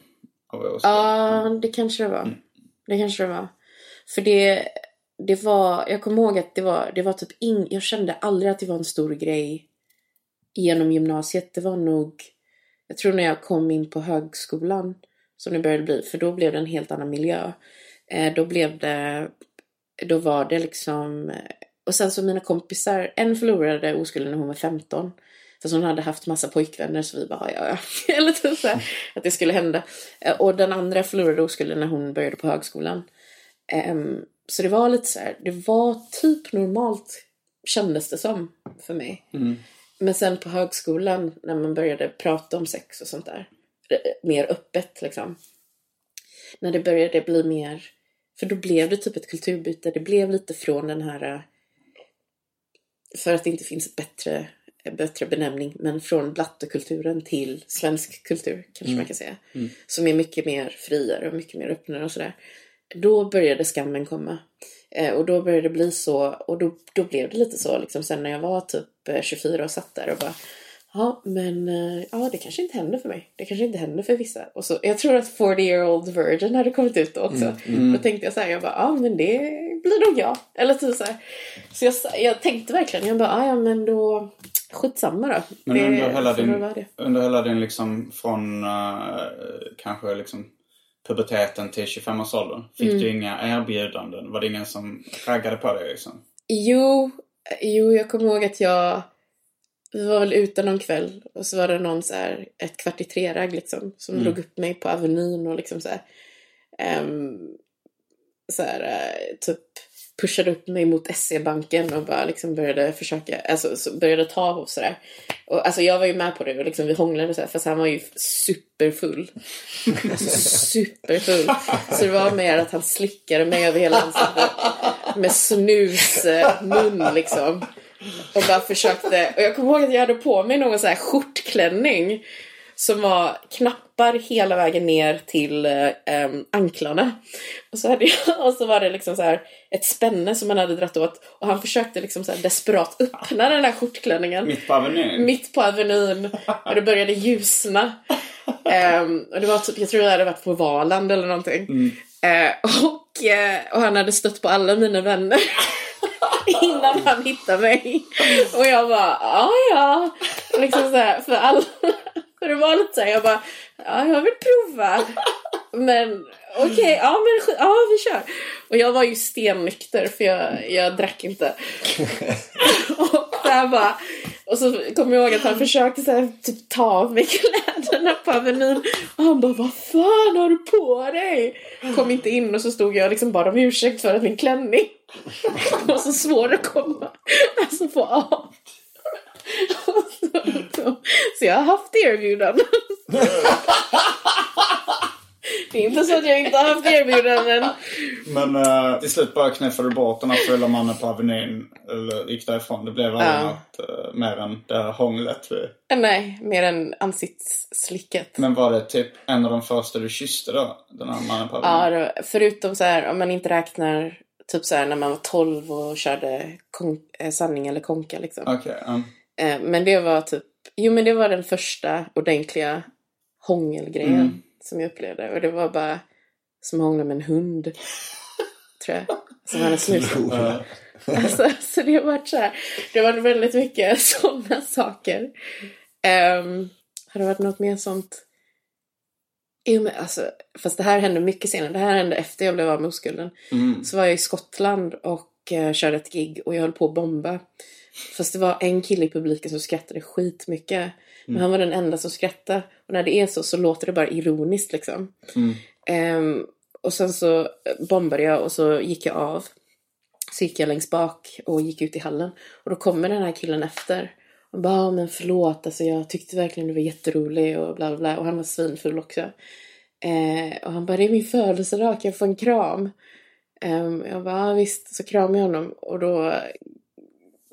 Av oskuld. Ja, det kanske det var. Det kanske det var. För det, det var, jag kommer ihåg att det var, det var typ ing, jag kände aldrig att det var en stor grej genom gymnasiet. Det var nog, jag tror när jag kom in på högskolan som det började bli, för då blev det en helt annan miljö. Eh, då blev det, då var det liksom, och sen så mina kompisar, en förlorade oskulden när hon var 15. Fast hon hade haft massa pojkvänner så vi bara, ja ja. Eller typ så här, att det skulle hända. Eh, Och den andra förlorade oskulden när hon började på högskolan. Ehm, så det var lite så här, det var typ normalt kändes det som för mig. Men sen på högskolan när man började prata om sex och sånt där. eh, Mer öppet liksom. När det började bli mer, för då blev det typ ett kulturbyte. Det blev lite från den här, eh, för att det inte finns ett bättre, bättre benämning, men från blattekulturen till svensk kultur kanske man kan säga. Som är mycket mer friare och mycket mer öppnare och sådär. Då började skammen komma. Eh, och då började det bli så, och då, då blev det lite så liksom sen när jag var typ eh, 24 och satt där och bara Ja, men eh, ja, det kanske inte händer för mig. Det kanske inte händer för vissa. Och så, jag tror att 40 year old virgin hade kommit ut då också. Då tänkte jag så här, jag bara, ja men det blir nog jag. Eller typ så här. Så jag, jag tänkte verkligen, jag bara, "Ah, ja men då, skitsamma då. Men Det under hela din, under hela din liksom från eh, kanske liksom puberteten till 25-årsåldern. Fick Mm. du inga erbjudanden? Var det ingen som raggade på dig liksom? Jo, jo, jag kommer ihåg att jag vi var väl ute någon kväll och så var det någon så här, ett kvart i tre-ragg liksom som drog upp mig på Avenyn och liksom så här, ehm, så här eh, typ pushade upp mig mot SE-banken och bara liksom började försöka, alltså så började ta och sådär. Och alltså jag var ju med på det och liksom vi hånglade så här, fast han var ju superfull. Alltså superfull. Så det var mer att han slickade mig över hela ansiktet med snusmun liksom. Och bara försökte, och jag kommer ihåg att jag hade på mig någon så här skjortklänning som var knappar hela vägen ner till eh, anklarna. Och så, hade jag, och så var det liksom så här ett spänne som man hade dratt åt och han försökte liksom så desperat öppna den här skjortklänningen Mitt på Avenyn? mitt på Avenyn och det började ljusna. Ehm, och det var typ, jag tror jag hade varit på Valand eller någonting. Eh, och, eh, och han hade stött på alla mina vänner. Innan han hittade mig. Och jag bara, ja ja. Liksom så här, för alla. För det var lite så här, jag bara, ja jag vill prova. Men okej, ja men sk- ja vi kör. Och jag var ju stennykter för jag, jag drack inte. och så här bara, och så kommer jag ihåg att han försökte så här, typ ta av mig kläderna på Avenyn. Och han bara, vad fan har du på dig? Kom inte in och så stod jag och liksom bad om ursäkt för att min klänning var så svår att komma, alltså få av. Så, så jag har haft erbjudanden. Det är inte så att jag inte har haft erbjudanden. Men uh, till slut bara knuffade du bort den här fulla mannen på Avenyn. Eller gick därifrån. Det blev aldrig Ja. något uh, mer än det här hånglet. Nej, mer än ansiktsslicket. Men var det typ en av de första du kysste då? Den här mannen på Ja, Avenyn? det, förutom så här om man inte räknar typ så här när man var 12 och körde eh, sanning eller konka liksom. Okej. ja. Eh, men det var typ, jo men det var den första ordentliga hångelgrejen Mm. Som jag upplevde. Och det var bara som att hångla med en hund. tror jag. Som hade snusat. Alltså, så det har varit så här. Det har varit väldigt mycket sådana saker. Um, har det varit något mer sånt? Jo men alltså, fast det här hände mycket senare. Det här hände efter jag blev av med oskulden. Mm. Så var jag i Skottland och eh, körde ett gig och jag höll på att bomba. Fast det var en kille i publiken som skrattade skitmycket. Men han var den enda som skrattade. Och när det är så så låter det bara ironiskt liksom. Ehm, och sen så eh, bombade jag och så gick jag av. Så gick jag längst bak och gick ut i hallen. Och då kommer den här killen efter. Och bara, "Ja, men förlåt, alltså jag tyckte verkligen du var jätterolig och bla bla bla. Och han var svinfull också. Eh, och han bara, det är min födelsedag, kan jag få en kram? Ehm, jag bara, ja, visst. Så kramade jag honom och då eh,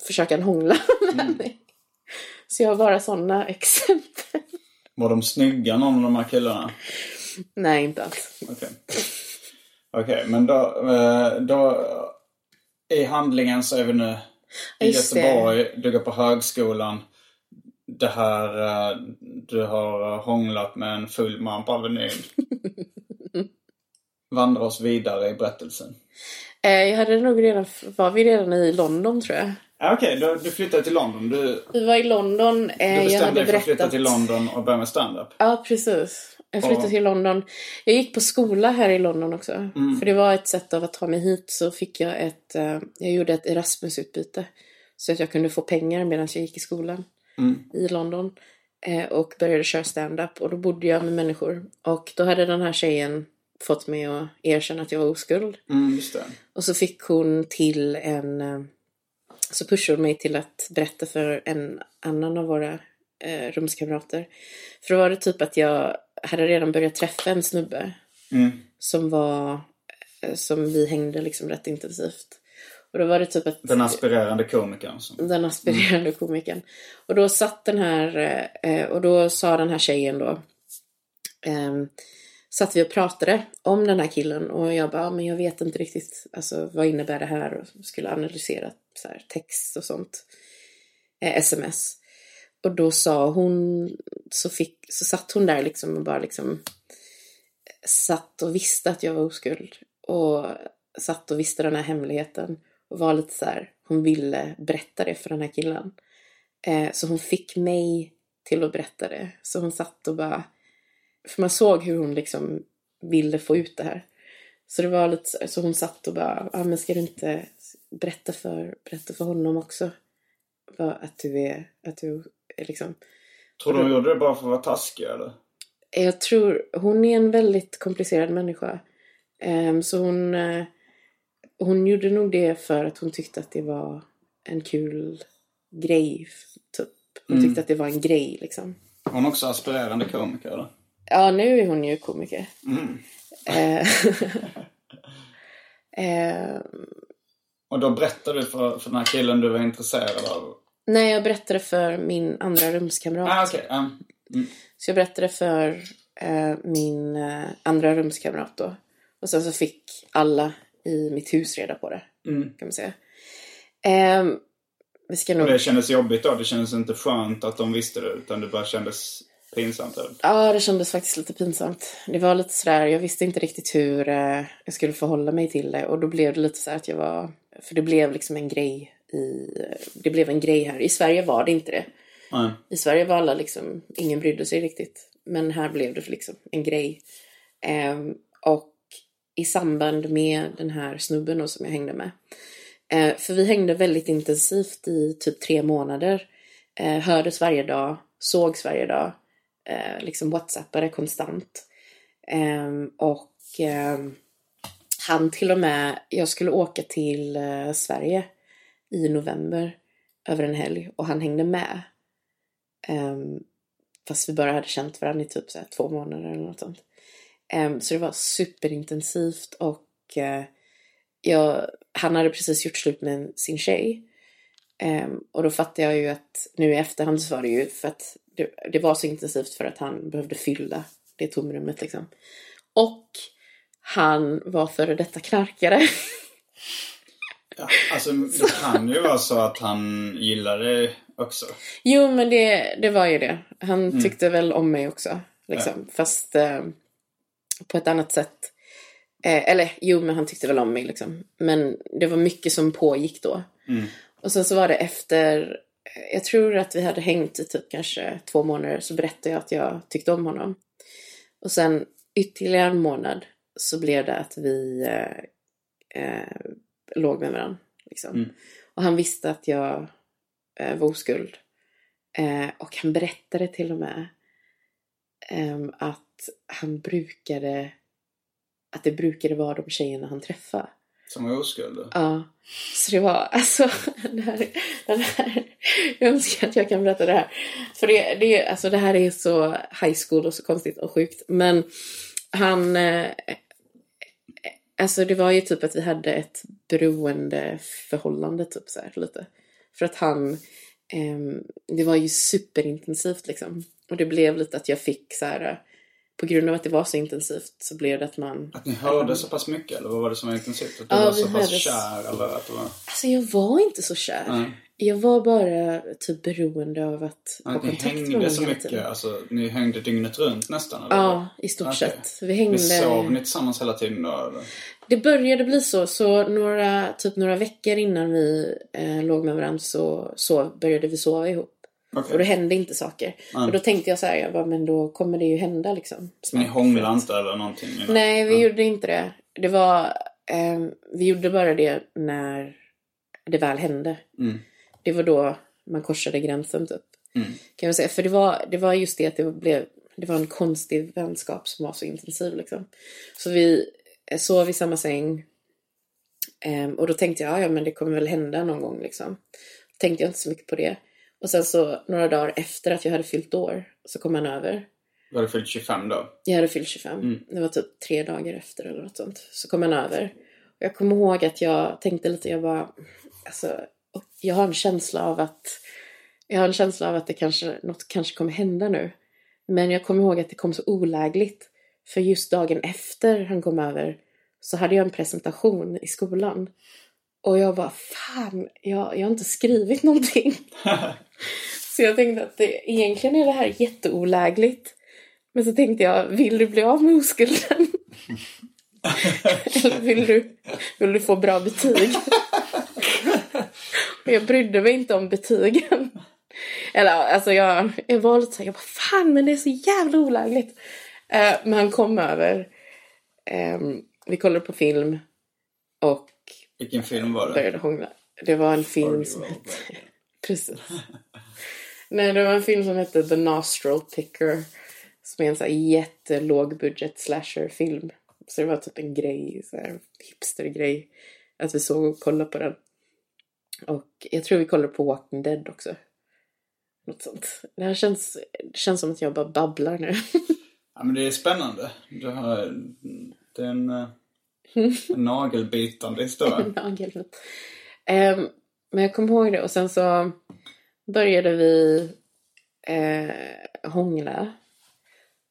försöker han hångla med mig. Så jag har bara sådana exempel. Var de snygga någon av de här killarna? Nej, inte alls. Okej. Okej, men då, eh, då... I handlingen så är vi nu i Just det. Göteborg. Du går på högskolan. Det här... eh, Du har eh, hånglat med en full man på Avenyn. Vandra oss vidare i berättelsen. Jag hade nog redan, var vi redan i London tror jag. Ja, Okej, du, du flyttade till London. Du, Vi var i London. du Eh, jag bestämde hade dig för att flytta till London och börja med stand-up. Ja, precis. Jag flyttade Ja. till London. Jag gick på skola här i London också. Mm. För det var ett sätt av att ta mig hit så fick jag ett... eh, jag gjorde ett Erasmus-utbyte. Så att jag kunde få pengar medan jag gick i skolan Mm. i London. Eh, och började köra stand-up. Och då bodde jag med människor. Och då hade den här tjejen fått mig att erkänna att jag var oskuld. Mm. Och så fick hon till en... eh, Så pushade hon mig till att berätta för en annan av våra eh, rumskamrater. För då var det typ att jag hade redan börjat träffa en snubbe. Mm. Som var... eh, Som vi hängde liksom rätt intensivt. Och då var det typ att... Den aspirerande komikern. Som, Den aspirerande komikern. Och då satt den här, eh, och då sa den här tjejen då, ehm, satt vi och pratade om den här killen och jag bara, men jag vet inte riktigt, alltså vad innebär det här? Och skulle analysera så här, text och sånt. Eh, sms. Och då sa hon, så, fick, så satt hon där liksom och bara liksom eh, satt och visste att jag var oskuld. Och satt och visste den här hemligheten. Och var lite så här, hon ville berätta det för den här killen. Eh, så hon fick mig till att berätta det. Så hon satt och bara, för man såg hur hon liksom ville få ut det här. Så det var lite så, så hon satt och bara, ah, men ska du inte berätta för, berätta för honom också? Att du är, att du är liksom tror du hon gjorde det bara för att vara taskig eller? Jag tror, hon är en väldigt komplicerad människa. Ehm, så hon, eh, hon gjorde nog det för att hon tyckte att det var en kul grej. Typ. Hon tyckte att det var en grej liksom. Hon är också aspirerande komiker eller? Ja, nu är hon ju komiker. Mm. Eh, ehm, Och då berättade du för, för den här killen du var intresserad av? nej, jag berättade för min andra rumskamrat. Ah, okej. ja. Så jag berättade för eh, min eh, andra rumskamrat då. Och sen så fick alla i mitt hus reda på det. Mm. Kan man säga. Ehm, vi ska nog... Och det kändes jobbigt då? Det kändes inte skönt att de visste det utan det bara kändes pinsamt? Eller? Ja, det kändes faktiskt lite pinsamt. Det var lite sådär, jag visste inte riktigt hur eh, jag skulle förhålla mig till det. Och då blev det lite så att jag var... För det blev liksom en grej i... Det blev en grej här. I Sverige var det inte det. Nej. I Sverige var alla liksom, ingen brydde sig riktigt. Men här blev det liksom en grej. Ehm, och i samband med den här snubben då som jag hängde med. Eh, för vi hängde väldigt intensivt i typ tre månader. Eh, hördes varje dag, sågs varje dag. Eh, liksom whatsappade konstant. Eh, och eh, han till och med, jag skulle åka till eh, Sverige i november över en helg och han hängde med. Ehm, fast vi bara hade känt varandra i typ så här två månader eller något sånt. Ehm, så det var superintensivt och eh, jag, han hade precis gjort slut med sin tjej. Um, och då fattade jag ju att nu i efterhand så var det ju för att det, det var så intensivt för att han behövde fylla det tomrummet liksom. Och han var före detta knarkare. Ja, alltså det kan ju vara så att han gillar det också. Jo, men det, det var ju det. Han tyckte väl om mig också. Liksom. Fast eh, på ett annat sätt. Eh, eller jo, men han tyckte väl om mig liksom. Men det var mycket som pågick då. Och sen så var det efter, jag tror att vi hade hängt i typ kanske två månader så berättade jag att jag tyckte om honom. Och sen ytterligare en månad så blev det att vi eh, eh, låg med varandra. Liksom. Och han visste att jag eh, var oskuld. Eh, och han berättade till och med ehm, att han brukade, att det brukade vara de tjejerna han träffade. Som var oskuld. Ja, så det var alltså den här, den här, jag önskar att jag kan berätta det här. För det, det, alltså det här är så high school och så konstigt och sjukt. Men han, eh, alltså det var ju typ att vi hade ett beroendeförhållande. typ så här lite. För att han, Eh, det var ju superintensivt liksom. Och det blev lite att jag fick så här, på grund av att det var så intensivt så blev det att man Att ni hörde så pass mycket eller vad var det som var intensivt? Att du Ja, var så pass hördes- kär eller att det var... Alltså jag var inte så kär. Nej. Jag var bara typ beroende av att ha Att ni kontakt med hängde honom så hela mycket, tiden. alltså ni hängde dygnet runt nästan? Eller? Ja, i stort Okej. sett. Vi hängde... Ni sov ni tillsammans hela tiden då? Eller? Det började bli så, så några, typ några veckor innan vi eh, låg med varandra så, så började vi sova ihop. Okej. Och då hände inte saker. Och då tänkte jag så här, jag bara, men då kommer det ju hända liksom. Men ni hånglade inte eller någonting? innan? Nej, vi gjorde inte det. Det var, eh, vi gjorde bara det när det väl hände. Mm. Det var då man korsade gränsen typ. Kan jag säga. För det var, det var just det att det blev, det var en konstig vänskap som var så intensiv liksom. Så vi eh, sov i samma säng. Ehm, och då tänkte jag, ja men det kommer väl hända någon gång liksom. Tänkte jag inte så mycket på det. Och sen så några dagar efter att jag hade fyllt år så kom han över. Du hade fyllt 25 då? Jag hade fyllt 25. Det var typ tre dagar efter eller något sånt. Så kom han över. Och jag kommer ihåg att jag tänkte lite, jag bara, alltså, jag har en känsla av att, jag har en känsla av att det kanske, något kanske kommer hända nu. Men jag kommer ihåg att det kom så olägligt. För just dagen efter han kom över så hade jag en presentation i skolan. Och jag bara, fan, jag, jag har inte skrivit någonting. så jag tänkte att det, egentligen är det här jätteolägligt. Men så tänkte jag, vill du bli av med oskulden? Eller vill du, vill du få bra betyg? och jag brydde mig inte om betygen. Eller alltså jag, jag var lite såhär, jag bara fan men det är så jävla olägligt. Eh, men han kom över. Ehm, vi kollade på film. Och Vilken film var det? började hångla. Det var en film som hette... Precis. Nej, det var en film som hette The Nostril Picker. Som är en sån här jättelåg budget slasher-film. Så det var typ en grej, så här hipster-grej. Att vi såg och kollade på den. Och jag tror vi kollade på Walking Dead också. Något sånt. Det här känns, det känns som att jag bara babblar nu. Ja, men det är spännande. Du har, det är en, eh, en nagelbitande historia. Nagelbit. Ehm, men jag kommer ihåg det och sen så började vi eh, hångla.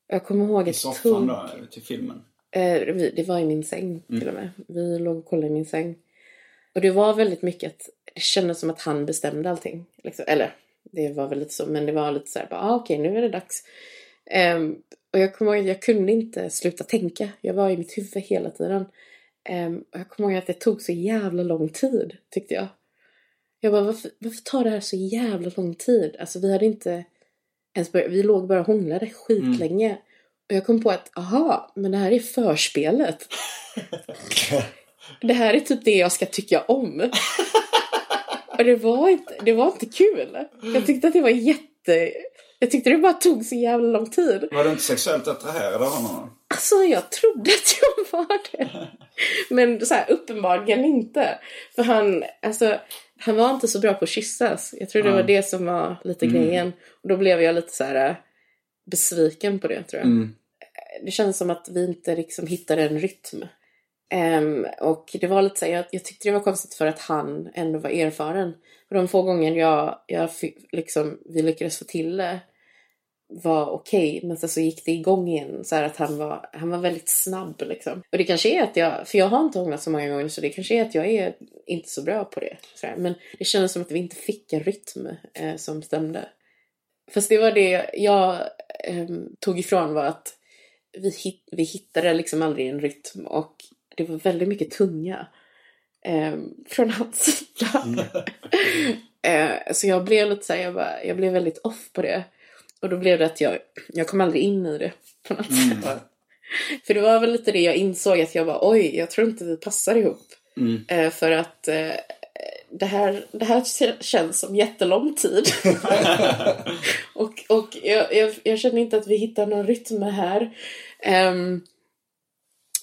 Jag kommer ihåg I ett soffan då, eller till filmen. Eh, vi, det var i min säng till och med. Vi låg och kollade i min säng. Och det var väldigt mycket att det kändes som att han bestämde allting. Liksom. Eller det var väl lite så, men det var lite så här, bara, ah, okej nu är det dags. Ehm, och jag kommer ihåg att jag kunde inte sluta tänka. Jag var i mitt huvud hela tiden. Ehm, jag kommer ihåg att det tog så jävla lång tid, tyckte jag. Jag bara, varför, varför tar det här så jävla lång tid? Alltså vi hade inte ens börjat, vi låg bara och hånglade skitlänge. Och jag kom på att, aha, men det här är förspelet. det här är typ det jag ska tycka om. och det var inte, det var inte kul. Jag tyckte att det var jätte... Jag tyckte det bara tog så jävla lång tid. Var du inte sexuellt attraherad av honom? Alltså jag trodde att jag var det. Men så här, uppenbarligen inte. För han, alltså, han var inte så bra på att kyssas. Jag tror det var det som var lite grejen. Och då blev jag lite så här eh, besviken på det tror jag. det kändes som att vi inte liksom hittade en rytm. Ehm, och det var lite så här, jag, jag tyckte det var konstigt för att han ändå var erfaren. Och de få gånger jag, jag liksom, vi lyckades få till det var okej, men sen så gick det igång igen. Så att han var, han var väldigt snabb liksom. Och det kanske är att jag, för jag har inte hånglat så många gånger så det kanske är att jag är inte så bra på det. Så här. Men det kändes som att vi inte fick en rytm eh, som stämde. Fast det var det jag eh, tog ifrån var att vi, hit, vi hittade liksom aldrig en rytm och det var väldigt mycket tunga eh, från hans sida. eh, så jag blev lite så här, jag, bara, jag blev väldigt off på det. Och då blev det att jag, jag kom aldrig in i det på något sätt. För det var väl lite det jag insåg att jag bara oj, jag tror inte vi passar ihop. Eh, för att eh, det, här, det här känns som jättelång tid. och och jag, jag, jag känner inte att vi hittar någon rytm här. Ehm,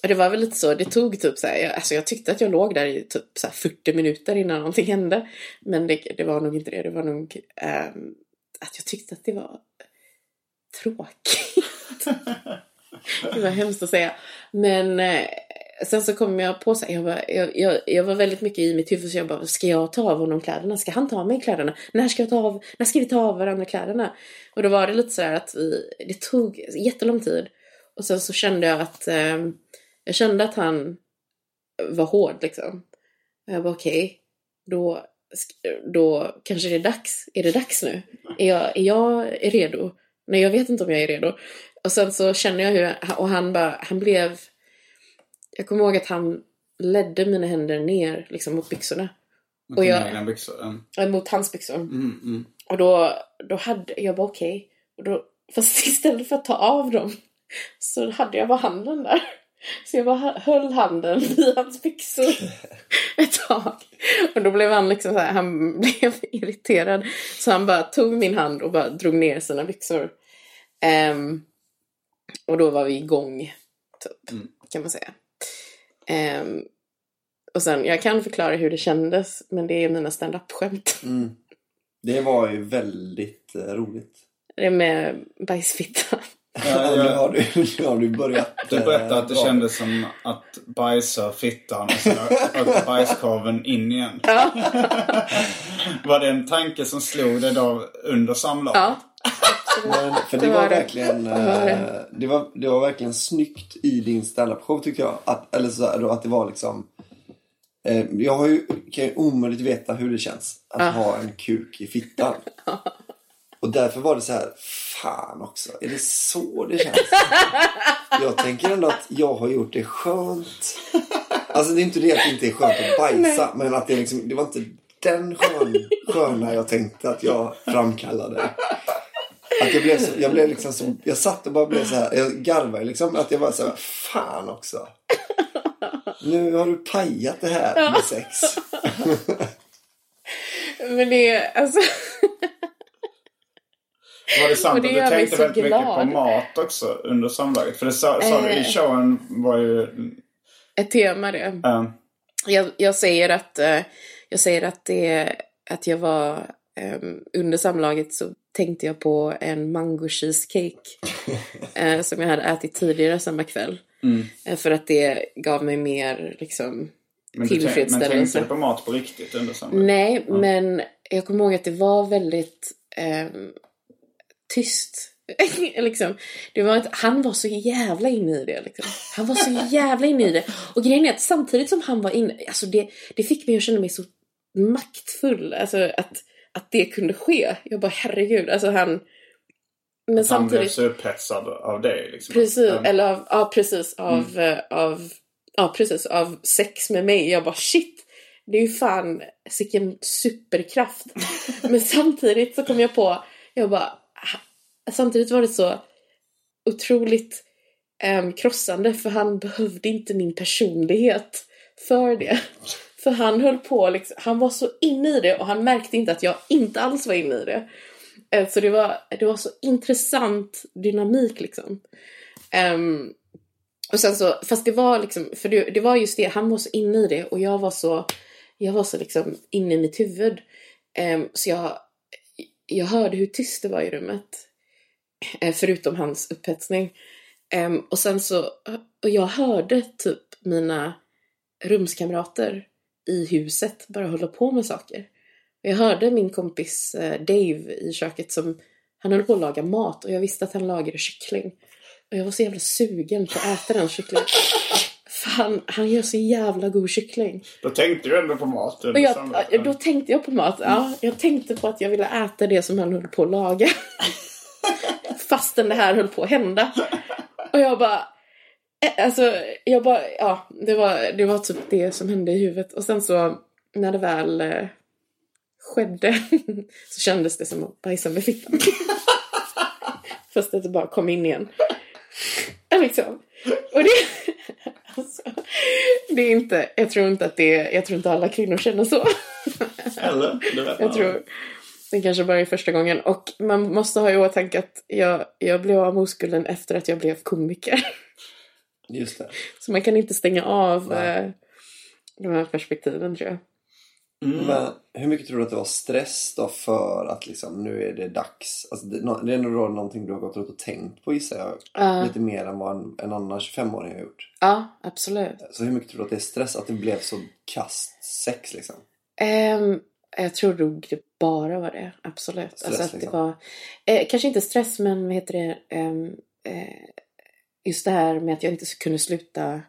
och det var väl lite så, det tog typ så här, jag, alltså jag tyckte att jag låg där i typ så här 40 minuter innan någonting hände. Men det, det var nog inte det, det var nog ehm, att jag tyckte att det var tråkigt. det var hemskt att säga. Men eh, sen så kom jag på så här, jag, var, jag, jag, jag var väldigt mycket i mitt huvud så jag bara, ska jag ta av honom kläderna? Ska han ta av mig kläderna? När ska jag ta av, när ska vi ta av varandra kläderna? Och då var det lite sådär att vi, det tog jättelång tid. Och sen så kände jag att, eh, jag kände att han var hård liksom. Och jag bara okej, då, då kanske det är dags. Är det dags nu? Är jag, är jag redo? Nej, jag vet inte om jag är redo. Och sen så känner jag hur, och han bara, han blev, jag kommer ihåg att han ledde mina händer ner liksom mot byxorna. Mot Och dina jag- egna byxor. Mm. Mot hans byxor. Mm, mm. Och då, då hade jag bara okej. Och då, fast istället för att ta av dem så hade jag bara handen där. Så jag bara höll handen i hans byxor ett tag. Och då blev han liksom så här, han blev irriterad. Så han bara tog min hand och bara drog ner sina byxor. Ehm, och då var vi igång, typ, kan man säga. Ehm, och sen, jag kan förklara hur det kändes, men det är mina stand-up-skämt. Mm. Det var ju väldigt eh, roligt. Det är med bajsfitta. Ja, nu, jag, har du, nu har du börjat. du berättade att det eh, kändes som att bajsa fittan och sen åkte bajskorven in igen. Var det en tanke som slog dig då under samlaget? Ja. Men, för det, Det var, var det. verkligen Det var det. eh, det var, det var verkligen snyggt i din standup-show tycker jag. Att, eller så att det var liksom eh, Jag har ju, kan ju omöjligt veta hur det känns att ha en kuk i fittan. Och därför var det så här, fan också, är det så det känns? Jag tänker ändå att jag har gjort det skönt. Alltså det är inte det att det inte är skönt att bajsa, men att det, liksom, det var inte den skön, sköna jag tänkte att jag framkallade. Att jag blev, så, jag blev liksom som, jag satt och bara blev så här, jag garvade liksom. Att jag bara så här, fan också. Nu har du pajat det här med sex. Men det är alltså... Var det sant att du tänkte så väldigt mycket på glad. mat också under samlaget? För det sa, sa du i Eh. showen var ju... Ett tema det. eh, Jag, jag säger att, eh, jag säger att det, att jag var, under samlaget så tänkte jag på en mango cheesecake. eh, som jag hade ätit tidigare samma kväll. Eh, för att det gav mig mer liksom men, tänk- men tillfredsställelse. tänkte du på mat på riktigt under samlaget? Nej, men jag kommer ihåg att det var väldigt ehm, tyst. liksom. det var ett, han var så jävla inne i det. Liksom. Han var så jävla inne i det. Och grejen är att samtidigt som han var inne, alltså det, det fick mig att känna mig så maktfull. Alltså att, att det kunde ske. Jag bara herregud, alltså han... Men Han blev samtidigt... så upphetsad av det liksom. Precis, Ja. eller av, ja precis, av, eh, av, ja precis, av sex med mig. Jag bara shit, det är ju fan vilken superkraft. Men samtidigt så kom jag på, jag bara, samtidigt var det så otroligt um, krossande för han behövde inte min personlighet för det. För han höll på, liksom, han var så inne i det och han märkte inte att jag inte alls var inne i det. Eh, Så det var, det var så intressant dynamik liksom. Ehm, och sen så, fast det var liksom, för det, det var just det, han var så inne i det och jag var så, jag var så liksom inne i mitt huvud. Ehm, så jag, jag hörde hur tyst det var i rummet. Eh, förutom hans upphetsning. Um, och sen så, och jag hörde typ mina rumskamrater i huset bara hålla på med saker. Och jag hörde min kompis eh, Dave i köket som, han höll på att laga mat och jag visste att han lagade kyckling. Och jag var så jävla sugen på att äta den kycklingen. Fan, han gör så jävla god kyckling. Då tänkte du ändå på maten. Och jag, ja, då tänkte jag på mat. Ja, jag tänkte på att jag ville äta det som han höll på att laga. Fastän det här höll på att hända. Och jag bara... eh, Alltså, jag bara... Ja, det var, det var typ det som hände i huvudet. Och sen så, när det väl eh, skedde så kändes det som att bajsa med fittan. Fast att det bara kom in igen. Liksom. Och det... Alltså, det är inte... Jag tror inte att det. Jag tror inte alla kvinnor känner så. Eller? Det vet Jag tror det kanske bara är första gången. Och man måste ha i åtanke att jag, jag blev av med oskulden efter att jag blev komiker. Just det. Så man kan inte stänga av eh, de här perspektiven tror jag. Men hur mycket tror du att det var stress då för att liksom nu är det dags? Alltså det, det är ändå då någonting du har gått runt och tänkt på gissar jag. Ja. Lite mer än vad en, en annan 25-åring har gjort. Ja, absolut. Så hur mycket tror du att det är stress att det blev så kast sex liksom? Ehm, jag tror nog det bara var det. Absolut. Stress, alltså att det liksom. var, eh, kanske inte stress men vad heter det? ehm, eh, just det här med att jag inte kunde sluta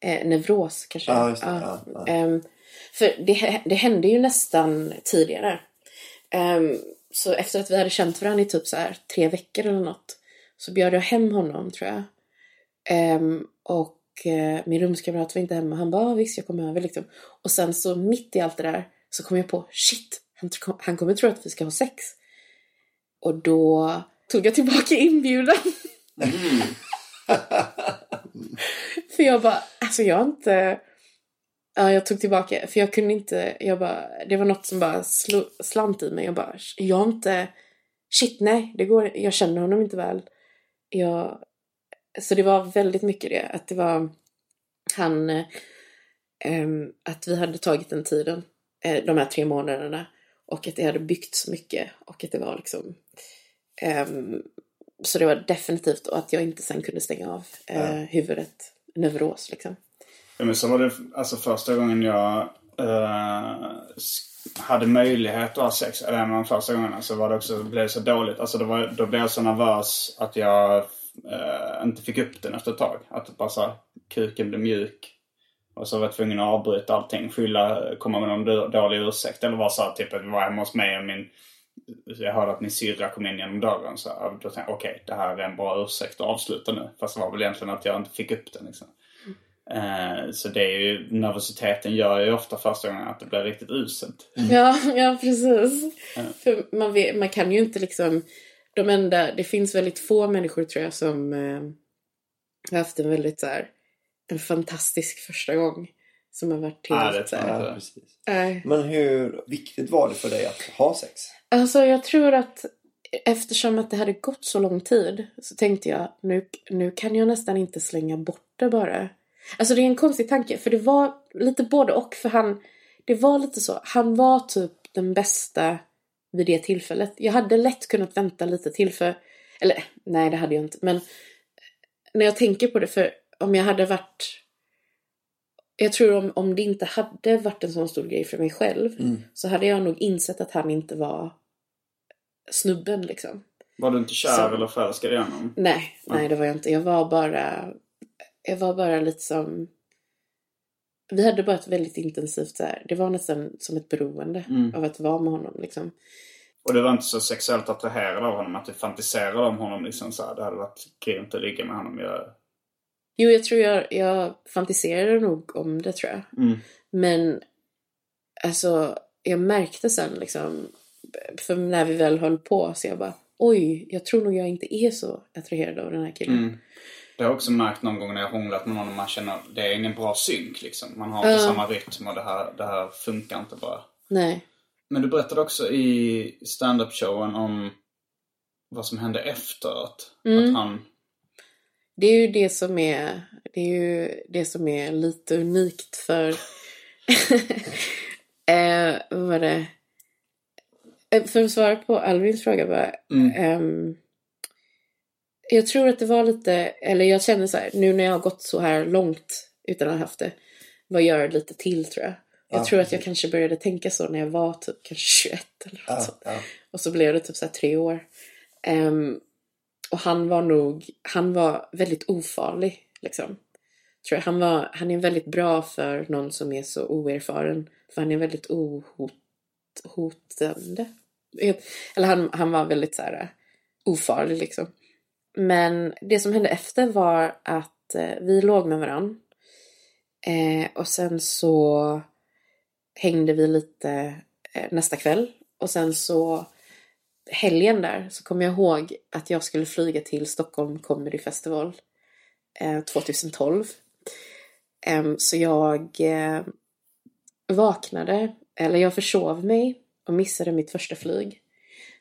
eh, nevros kanske. Ja, just det. Ja, ja. Ehm, för det, det hände ju nästan tidigare. Ehm, så efter att vi hade känt varandra i typ så här tre veckor eller något så bjöd jag hem honom tror jag. Ehm, och eh, min rumskamrat var inte hemma. Han bara, "Ah, visst jag kommer över liksom. Och sen så mitt i allt det där så kom jag på, shit, han, han kommer tro att vi ska ha sex. Och då tog jag tillbaka inbjudan. för jag bara, alltså jag har inte... Ja, jag tog tillbaka, för jag kunde inte, jag bara, det var något som bara sl slant i mig. Jag bara, jag har inte, shit nej, det går, jag känner honom inte väl. Jag, så det var väldigt mycket det, att det var han, eh, att vi hade tagit den tiden, eh, de här tre månaderna, och att det hade byggt så mycket, och att det var liksom, ehm, så det var definitivt, att jag inte sen kunde stänga av eh, huvudet, neuros liksom. Ja, men så var det alltså första gången jag eh, hade möjlighet att ha sex. Eller en av de första gångerna så var det också, blev det så dåligt. Alltså var, då blev jag så nervös att jag eh, inte fick upp den efter ett tag. Att bara så här, kuken blev mjuk. Och så var jag tvungen att avbryta allting. Skylla, komma med någon då- dålig ursäkt. Eller vara så här, typ att jag var hemma hos mig och min... Jag hörde att min syrra kom in genom dörren. Så då tänkte jag okej, det här är en bra ursäkt att avsluta nu. Fast det var väl egentligen att jag inte fick upp den liksom. Eh, Så det är ju, nervositeten gör ju ofta första gången att det blir riktigt uselt. Ja, ja precis. För man, vet, man kan ju inte liksom... De enda, det finns väldigt få människor tror jag som eh, har haft en väldigt så här, en fantastisk första gång. Som har varit helt Ja, det så här. Ja, precis. nej. Men hur viktigt var det för dig att ha sex? Alltså jag tror att eftersom att det hade gått så lång tid så tänkte jag nu, nu kan jag nästan inte slänga bort det bara. Alltså det är en konstig tanke för det var lite både och för han det var lite så. Han var typ den bästa vid det tillfället. Jag hade lätt kunnat vänta lite till för eller nej det hade jag inte men när jag tänker på det för om jag hade varit jag tror om, om det inte hade varit en sån stor grej för mig själv så hade jag nog insett att han inte var snubben liksom. Var du inte kär Så- eller förälskad i honom? Nej, nej det var jag inte. Jag var bara, jag var bara lite som, vi hade bara ett väldigt intensivt så här, det var nästan som ett beroende av att vara med honom liksom. Och du var inte så sexuellt attraherad av honom? Att du fantiserade om honom liksom så här, Det hade varit grymt att ligga med honom. Jag... Jo, jag tror jag, jag fantiserade nog om det tror jag. Mm. Men alltså, jag märkte sen liksom, för när vi väl höll på så jag bara, oj, jag tror nog jag inte är så attraherad av den här killen. Mm. Det har jag också märkt någon gång när jag hånglat med någon och man känner att det är ingen bra synk liksom. Man har inte samma rytm och det här, det här funkar inte bara. Nej. Men du berättade också i stand-up-showen om vad som hände efteråt. Att han... Det är ju det som är, det är ju det som är lite unikt för, eh, vad var det? Eh, För att svara på Alvins fråga bara. ehm, Jag tror att det var lite, eller jag känner så här, nu när jag har gått så här långt utan att ha haft det, vad gör det lite till tror jag. Jag Ja, tror att jag kanske började tänka så när jag var typ kanske 21 eller något Ja, sånt. ja. Och så blev det typ så här tre år. Ehm, och han var nog, han var väldigt ofarlig liksom. Tror jag. Han, var, han är väldigt bra för någon som är så oerfaren. För han är väldigt ohot, hotande. Eh, eller han, han var väldigt så här eh, ofarlig liksom. Men det som hände efter var att eh, vi låg med varandra. Eh, och sen så hängde vi lite eh, nästa kväll. Och sen så helgen där så kommer jag ihåg att jag skulle flyga till Stockholm Comedy Festival eh, 2012. Eh, så jag eh, vaknade, eller jag försov mig och missade mitt första flyg.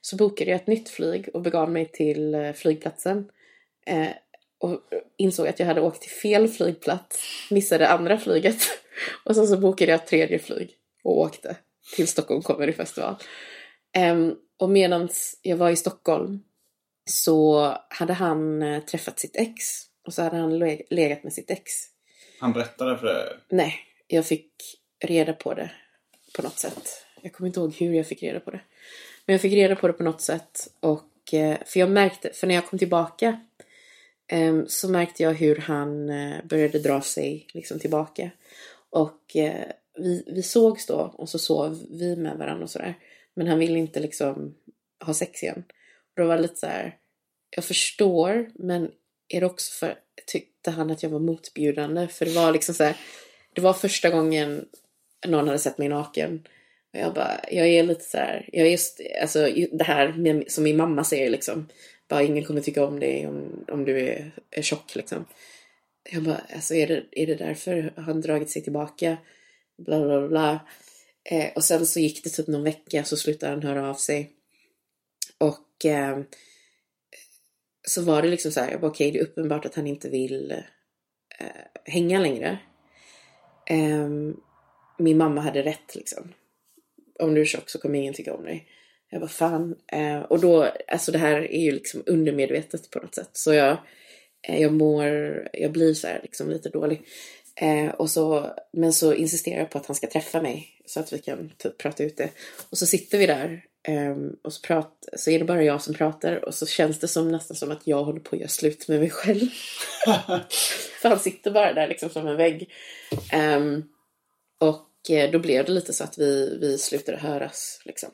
Så bokade jag ett nytt flyg och begav mig till eh, flygplatsen. Eh, och insåg att jag hade åkt till fel flygplats, missade andra flyget. Och sen så bokade jag ett tredje flyg och åkte till Stockholm Comedy Festival. Em, och medan jag var i Stockholm så hade han eh, träffat sitt ex. Och så hade han le- legat med sitt ex. Han berättade för det. Nej, jag fick reda på det på något sätt. Jag kommer inte ihåg hur jag fick reda på det. Men jag fick reda på det på något sätt. Och, eh, för jag märkte, för när jag kom tillbaka ehm, så märkte jag hur han eh, började dra sig liksom tillbaka. Och eh, vi, vi sågs då och så sov vi med varandra och sådär. Men han ville inte liksom ha sex igen. Och då var det lite så här, jag förstår, men är det också för, tyckte han att jag var motbjudande? För det var liksom så här, det var första gången någon hade sett mig naken. Och jag bara, jag är lite så här, jag är just, alltså det här med, som min mamma säger liksom. Bara ingen kommer tycka om dig om, om du är, är tjock liksom. Jag bara, alltså är det, är det därför har han dragit sig tillbaka? Bla bla bla. Eh, och sen så gick det typ någon vecka så slutade han höra av sig. Och eh, så var det liksom så här, jag bara okej det är uppenbart att han inte vill eh, hänga längre. Ehm, min mamma hade rätt liksom. Om du är tjock så kommer ingen tycka om dig. Jag bara fan. Eh, och då, alltså det här är ju liksom undermedvetet på något sätt. Så jag, eh, jag mår, jag blir så här liksom lite dålig. Eh, och så, men så insisterar jag på att han ska träffa mig så att vi kan typ prata ut det. Och så sitter vi där ehm, och så, prat, så är det bara jag som pratar och så känns det som nästan som att jag håller på att göra slut med mig själv. För han sitter bara där liksom som en vägg. Ehm, och då blev det lite så att vi, vi slutade höras liksom.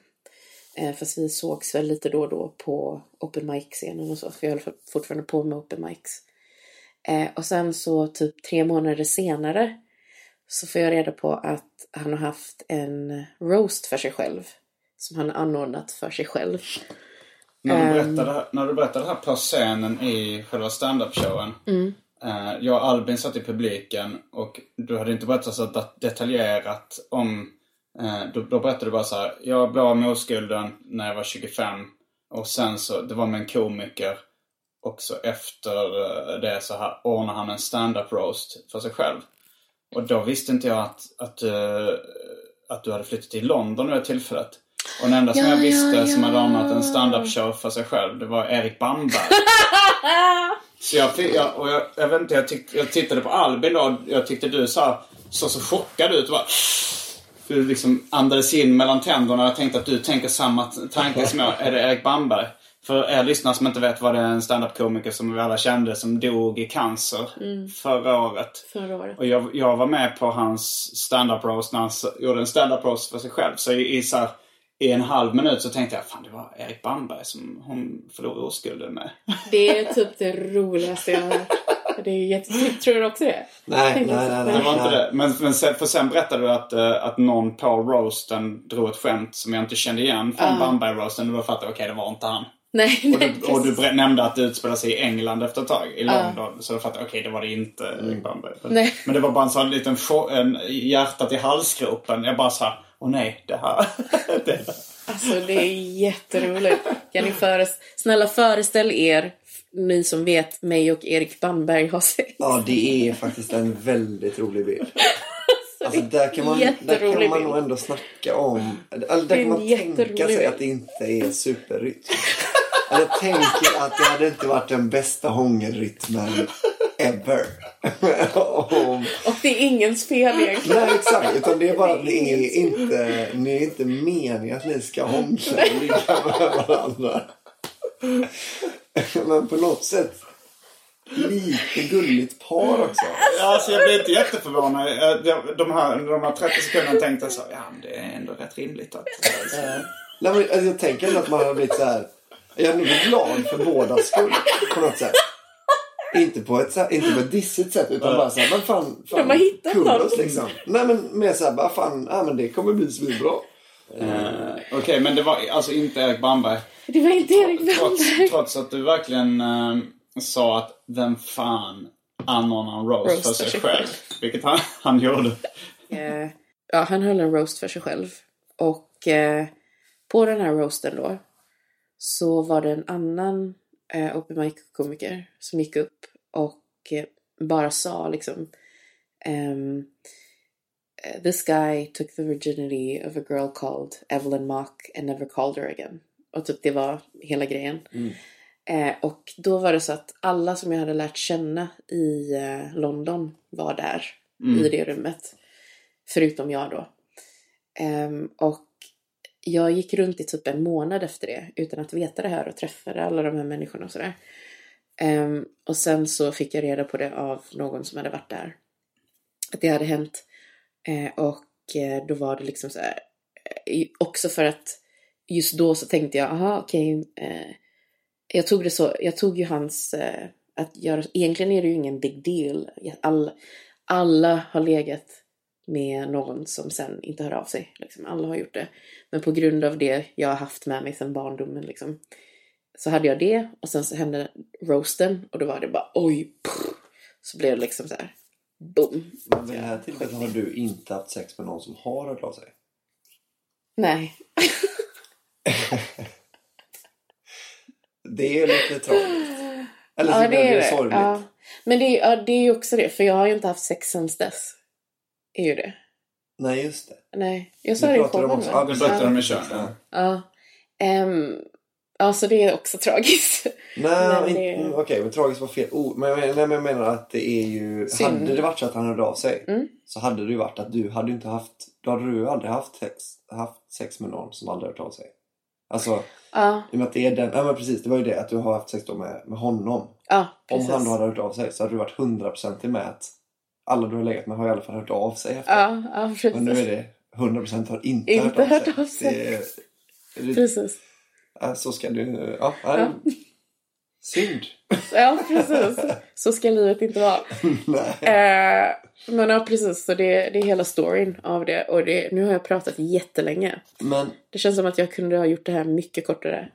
Eh, fast vi sågs väl lite då och då på open mic-scenen och så. För jag höll fortfarande på med open mics. Eh, och sen så typ tre månader senare så får jag reda på att han har haft en roast för sig själv. Som han har anordnat för sig själv. När du, Ehm. berättade, när du berättade det här på scenen i själva stand-up-showen. Eh, jag och Albin satt i publiken och du hade inte berättat så det- detaljerat om... Eh, då, då berättade du bara så här. Jag blev av med oskulden när jag var 25. Och sen så, det var med en komiker. Och så efter eh, det så här, ordnade han en stand-up roast för sig själv. Och då visste inte jag att, att, eh, att du hade flyttat till London vid det tillfället. Och den enda som Ja, jag visste ja, som hade ja. ordnat en stand-up show för sig själv, det var Erik Bamberg. Så jag, jag, och jag, jag vet inte, jag, tyck, jag tittade på Albin och jag tyckte du så, så, så chockad ut. Bara, du liksom andades in mellan tänderna och jag tänkte att du tänker samma tanke som jag. Är det Erik Bamberg? För er lyssnare som inte vet vad det är en standup-komiker som vi alla kände som dog i cancer förra året. Förra året. Och jag, jag var med på hans stand-up roast när han gjorde en stand-up roast för sig själv. Så i, i, så här, i en halv minut så tänkte jag fan det var Erik Bamberg som hon förlorade oskulden med. Det är typ det roligaste jag har hört. Det är jätte... Tror du också det? Nej, nej, så. nej, Det var inte nej. det. Men, men sen, för sen berättade du att, eh, att någon på roasten drog ett skämt som jag inte kände igen från Bamberg-roasten. Och då fattade jag okej det var inte han. Nej, Och nej, du, och du nämnde att det utspelar sig i England efter ett tag. I London. Så då fattade jag okej det var det inte Bamberg. Nej. Men det var bara en sån liten en hjärtat i halsgropen. Jag bara sa åh nej det här. det, Alltså det är jätteroligt. Kan ni föres... Snälla föreställ er, ni som vet, mig och Erik Bamberg har sex. Ja, det är faktiskt en väldigt rolig bild. Alltså där kan man, där kan man nog ändå snacka om... Alltså, Det där är kan man tänka sig att det inte är superrytm. Jag tänker att det hade inte varit den bästa hångelrytmen ever. Om- Och det är ingens fel egentligen. Nej exakt, utan det är bara att ni är inte, ni är inte meningen att ni ska med varandra. Men på något sätt lite gulligt par också. Alltså jag blev inte jätteförvånad. De här, de här 30 sekunderna tänkte jag så ja det är ändå rätt rimligt att... Nej, men, alltså, jag tänker ändå att man har blivit så här. Jag är nog glad för bådas skull på något sätt. Inte på ett, inte på ett dissigt sätt utan bara så här, men fan, fan De har hittat oss, liksom. Nej men mer så här, bara fan, ja, men det kommer bli svinbra. Eh, Okej, men det var alltså inte Erik Brandberg. Det var inte Erik Trots, Wennberg. trots att du verkligen eh, sa att vem fan anordnar en roast, Roast för sig själv. Vilket han, han gjorde. Eh, ja, han höll en roast för sig själv. Och eh, på den här roasten då så var det en annan eh, open mic-komiker som gick upp och eh, bara sa liksom eh, This guy took the virginity of a girl called Evelyn Mock and never called her again. Och typ det var hela grejen. Eh, och då var det så att alla som jag hade lärt känna i eh, London var där i det rummet. Förutom jag då. Ehm, och jag gick runt i typ en månad efter det utan att veta det här och träffade alla de här människorna och sådär. Um, och sen så fick jag reda på det av någon som hade varit där. Att det hade hänt. Uh, och uh, då var det liksom så här. uh, också för att just då så tänkte jag, aha okej. eh, jag tog det så, jag tog ju hans, eh, att göra, egentligen är det ju ingen big deal. All, alla har legat med någon som sen inte hör av sig. Liksom. Alla har gjort det. Men på grund av det jag har haft med mig sedan barndomen liksom, så hade jag det och sen så hände roasten och då var det bara oj. Pff, så blev det liksom så här. Boom. Men vid det här tillfället har du inte haft sex med någon som har hört av sig. Nej. Det är lite tragiskt. Eller så Ja, det är det. sorgligt. Ja. Men det är, ja, det är ju också det, för jag har ju inte haft sex sen dess. Är ju det. Nej, just det. Nej, jag sa det i pratade om också. va? Ja, Du berättade om i kön. Ja. Ja. Ehm, ja, så det är också tragiskt. Nej, Men det- mm, okej, men tragiskt var fel ord. Men jag, menar, nej, men jag menar att det är ju... Synd. Mm. Hade det varit så att han hörde av sig så hade det ju varit att du hade inte haft... Då hade du aldrig haft sex, haft sex med någon som aldrig hört av sig. Alltså, Ja, i och med att det är den... Ja, men precis. Det var ju det att du har haft sex då med, med honom. ja Om precis. han då hade hört av sig så hade du varit hundraprocentig med att alla du har legat med har i alla fall hört av sig efter. Ja, ja precis. Men nu är det 100% har inte, Inte hört av sig. hört av sig. Det, Precis. ja, så ska du... Ja, ja. Synd. Ja, precis. Så ska livet inte vara. Nej. Eh, men ja, precis. Så det, det är hela storyn av det. Och det, nu har jag pratat jättelänge. Men Det känns som att jag kunde ha gjort det här mycket kortare.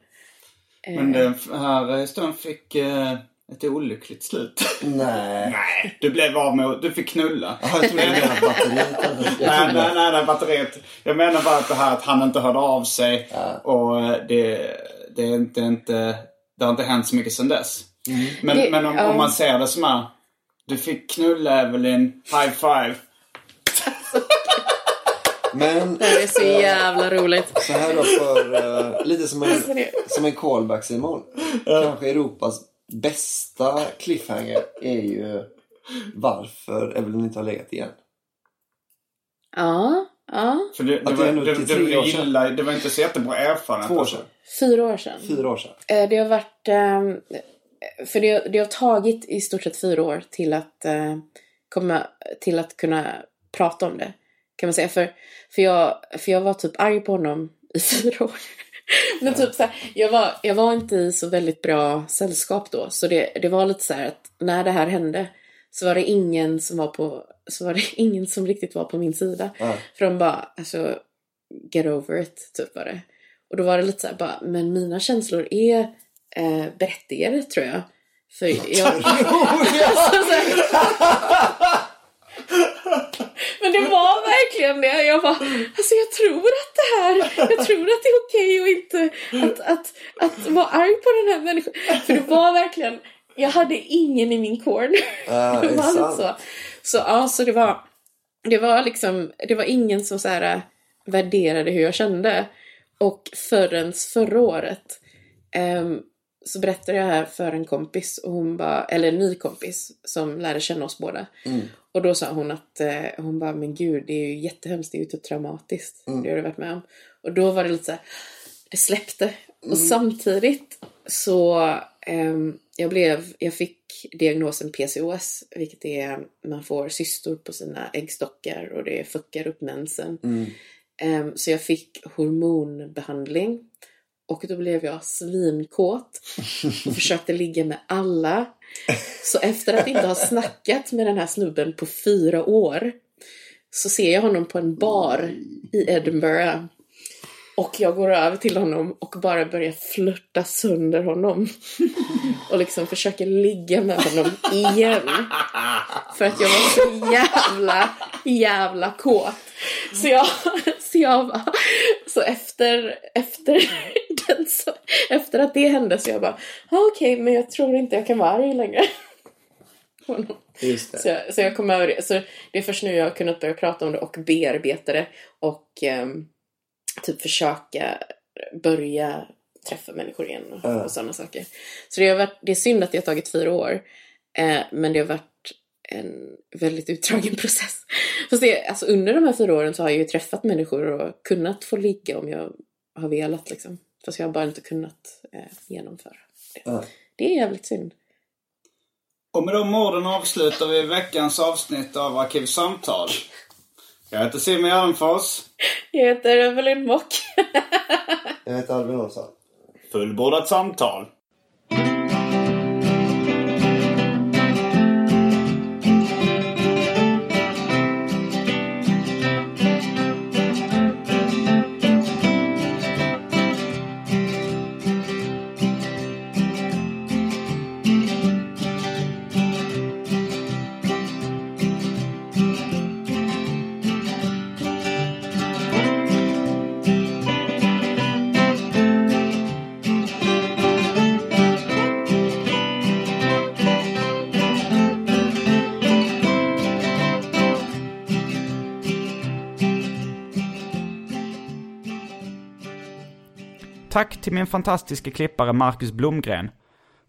Men den här historien fick eh, ett olyckligt slut. nej. Nej, du blev av med... Du fick knulla. Ja, jag trodde det menade batteriet. Jag Nej, nej, nej, nej, batteriet. Jag menar bara att det här att han inte hörde av sig. Och eh, det, det är inte, inte... Det har inte hänt så mycket sedan dess. Men, Det- men om, ja. om man ser det som är... Du fick knulla Evelyn. High five. Men Det här är så jävla roligt. så här då för uh, lite som en, Alltså som en callback Simon. Kanske Europas bästa cliffhanger är ju varför Evelyn inte har legat igen. Ja, ja. För det, det, Att det var, det, det, tre var år sedan. illa, det var inte så jättebra erfarenhet. Två år alltså. sedan. Fyra år sedan. Fyra år sedan. Eh, Det har varit... ehm, För det, det har tagit i stort sett fyra år till att eh, komma till att kunna prata om det. Kan man säga. För, för, jag, för jag var typ arg på honom i fyra år. Men typ så här, jag var, jag var inte i så väldigt bra sällskap då. Så det, det var lite så här att när det här hände så var det ingen som var på så var det ingen som riktigt var på min sida. Ja. För de bara, alltså get over it, typ var det. Och då var det lite så här bara, men mina känslor är eh, berättigade tror jag. För jag... Alltså, så här- men det var verkligen det. Jag bara, alltså jag tror att det här, jag tror att det är okej och inte att, att, att vara arg på den här människan. För det var verkligen, jag hade ingen i min corner. Ja, det var sant. så. Så ja, så det var, det var liksom, det var ingen som så här äh, värderade hur jag kände. Och förrän förra året, ehm, så berättade jag här för en kompis, och hon bara, eller en ny kompis som lärde känna oss båda. Och då sa hon att, eh, hon bara, men gud det är ju jättehemskt, det är ju typ traumatiskt. Det har du varit med om. Och då var det lite så här, det släppte. Och samtidigt så, ehm, jag blev, jag fick diagnosen PCOS, vilket är, man får cystor på sina äggstockar och det fuckar upp mensen. Ehm, så jag fick hormonbehandling. Och då blev jag svinkåt och försökte ligga med alla. Så efter att inte ha snackat med den här snubben på fyra år så ser jag honom på en bar i Edinburgh. Och jag går över till honom och bara börjar flörta sönder honom. Och liksom försöker ligga med honom igen. För att jag var så jävla, jävla kåt. Så jag, så jag bara, så efter, efter, den, så, efter att det hände så jag bara, ah, okej men jag tror inte jag kan vara arg längre. Just det. Så jag, så jag kom över det. Så det är först nu jag har kunnat börja prata om det och bearbeta det. Och ehm, typ försöka börja träffa människor igen och, och sådana saker. Så det, har varit, det är synd att det har tagit fyra år. Eh, men det har varit en väldigt utdragen process. Fast det, alltså under de här fyra åren så har jag ju träffat människor och kunnat få ligga om jag har velat liksom. Fast jag har bara inte kunnat eh, genomföra det. Ja. Det är jävligt synd. Och med de orden avslutar vi veckans avsnitt av Arkivsamtal. Jag heter Simon Gärdenfors. Jag heter Evelyn Mock. Jag heter Albin Olsson. Fullbordat samtal. Tack till min fantastiska klippare Marcus Blomgren.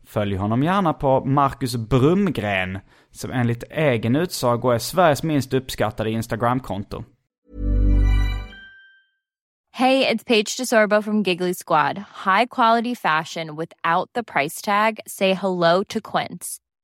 Följ honom gärna på Marcus Brumgren, som enligt egen utsago är Sveriges minst uppskattade Instagramkonto. Hej, det är Paige DeSorbo från Giggly Squad. High quality fashion without the price tag. Say hello to Quince.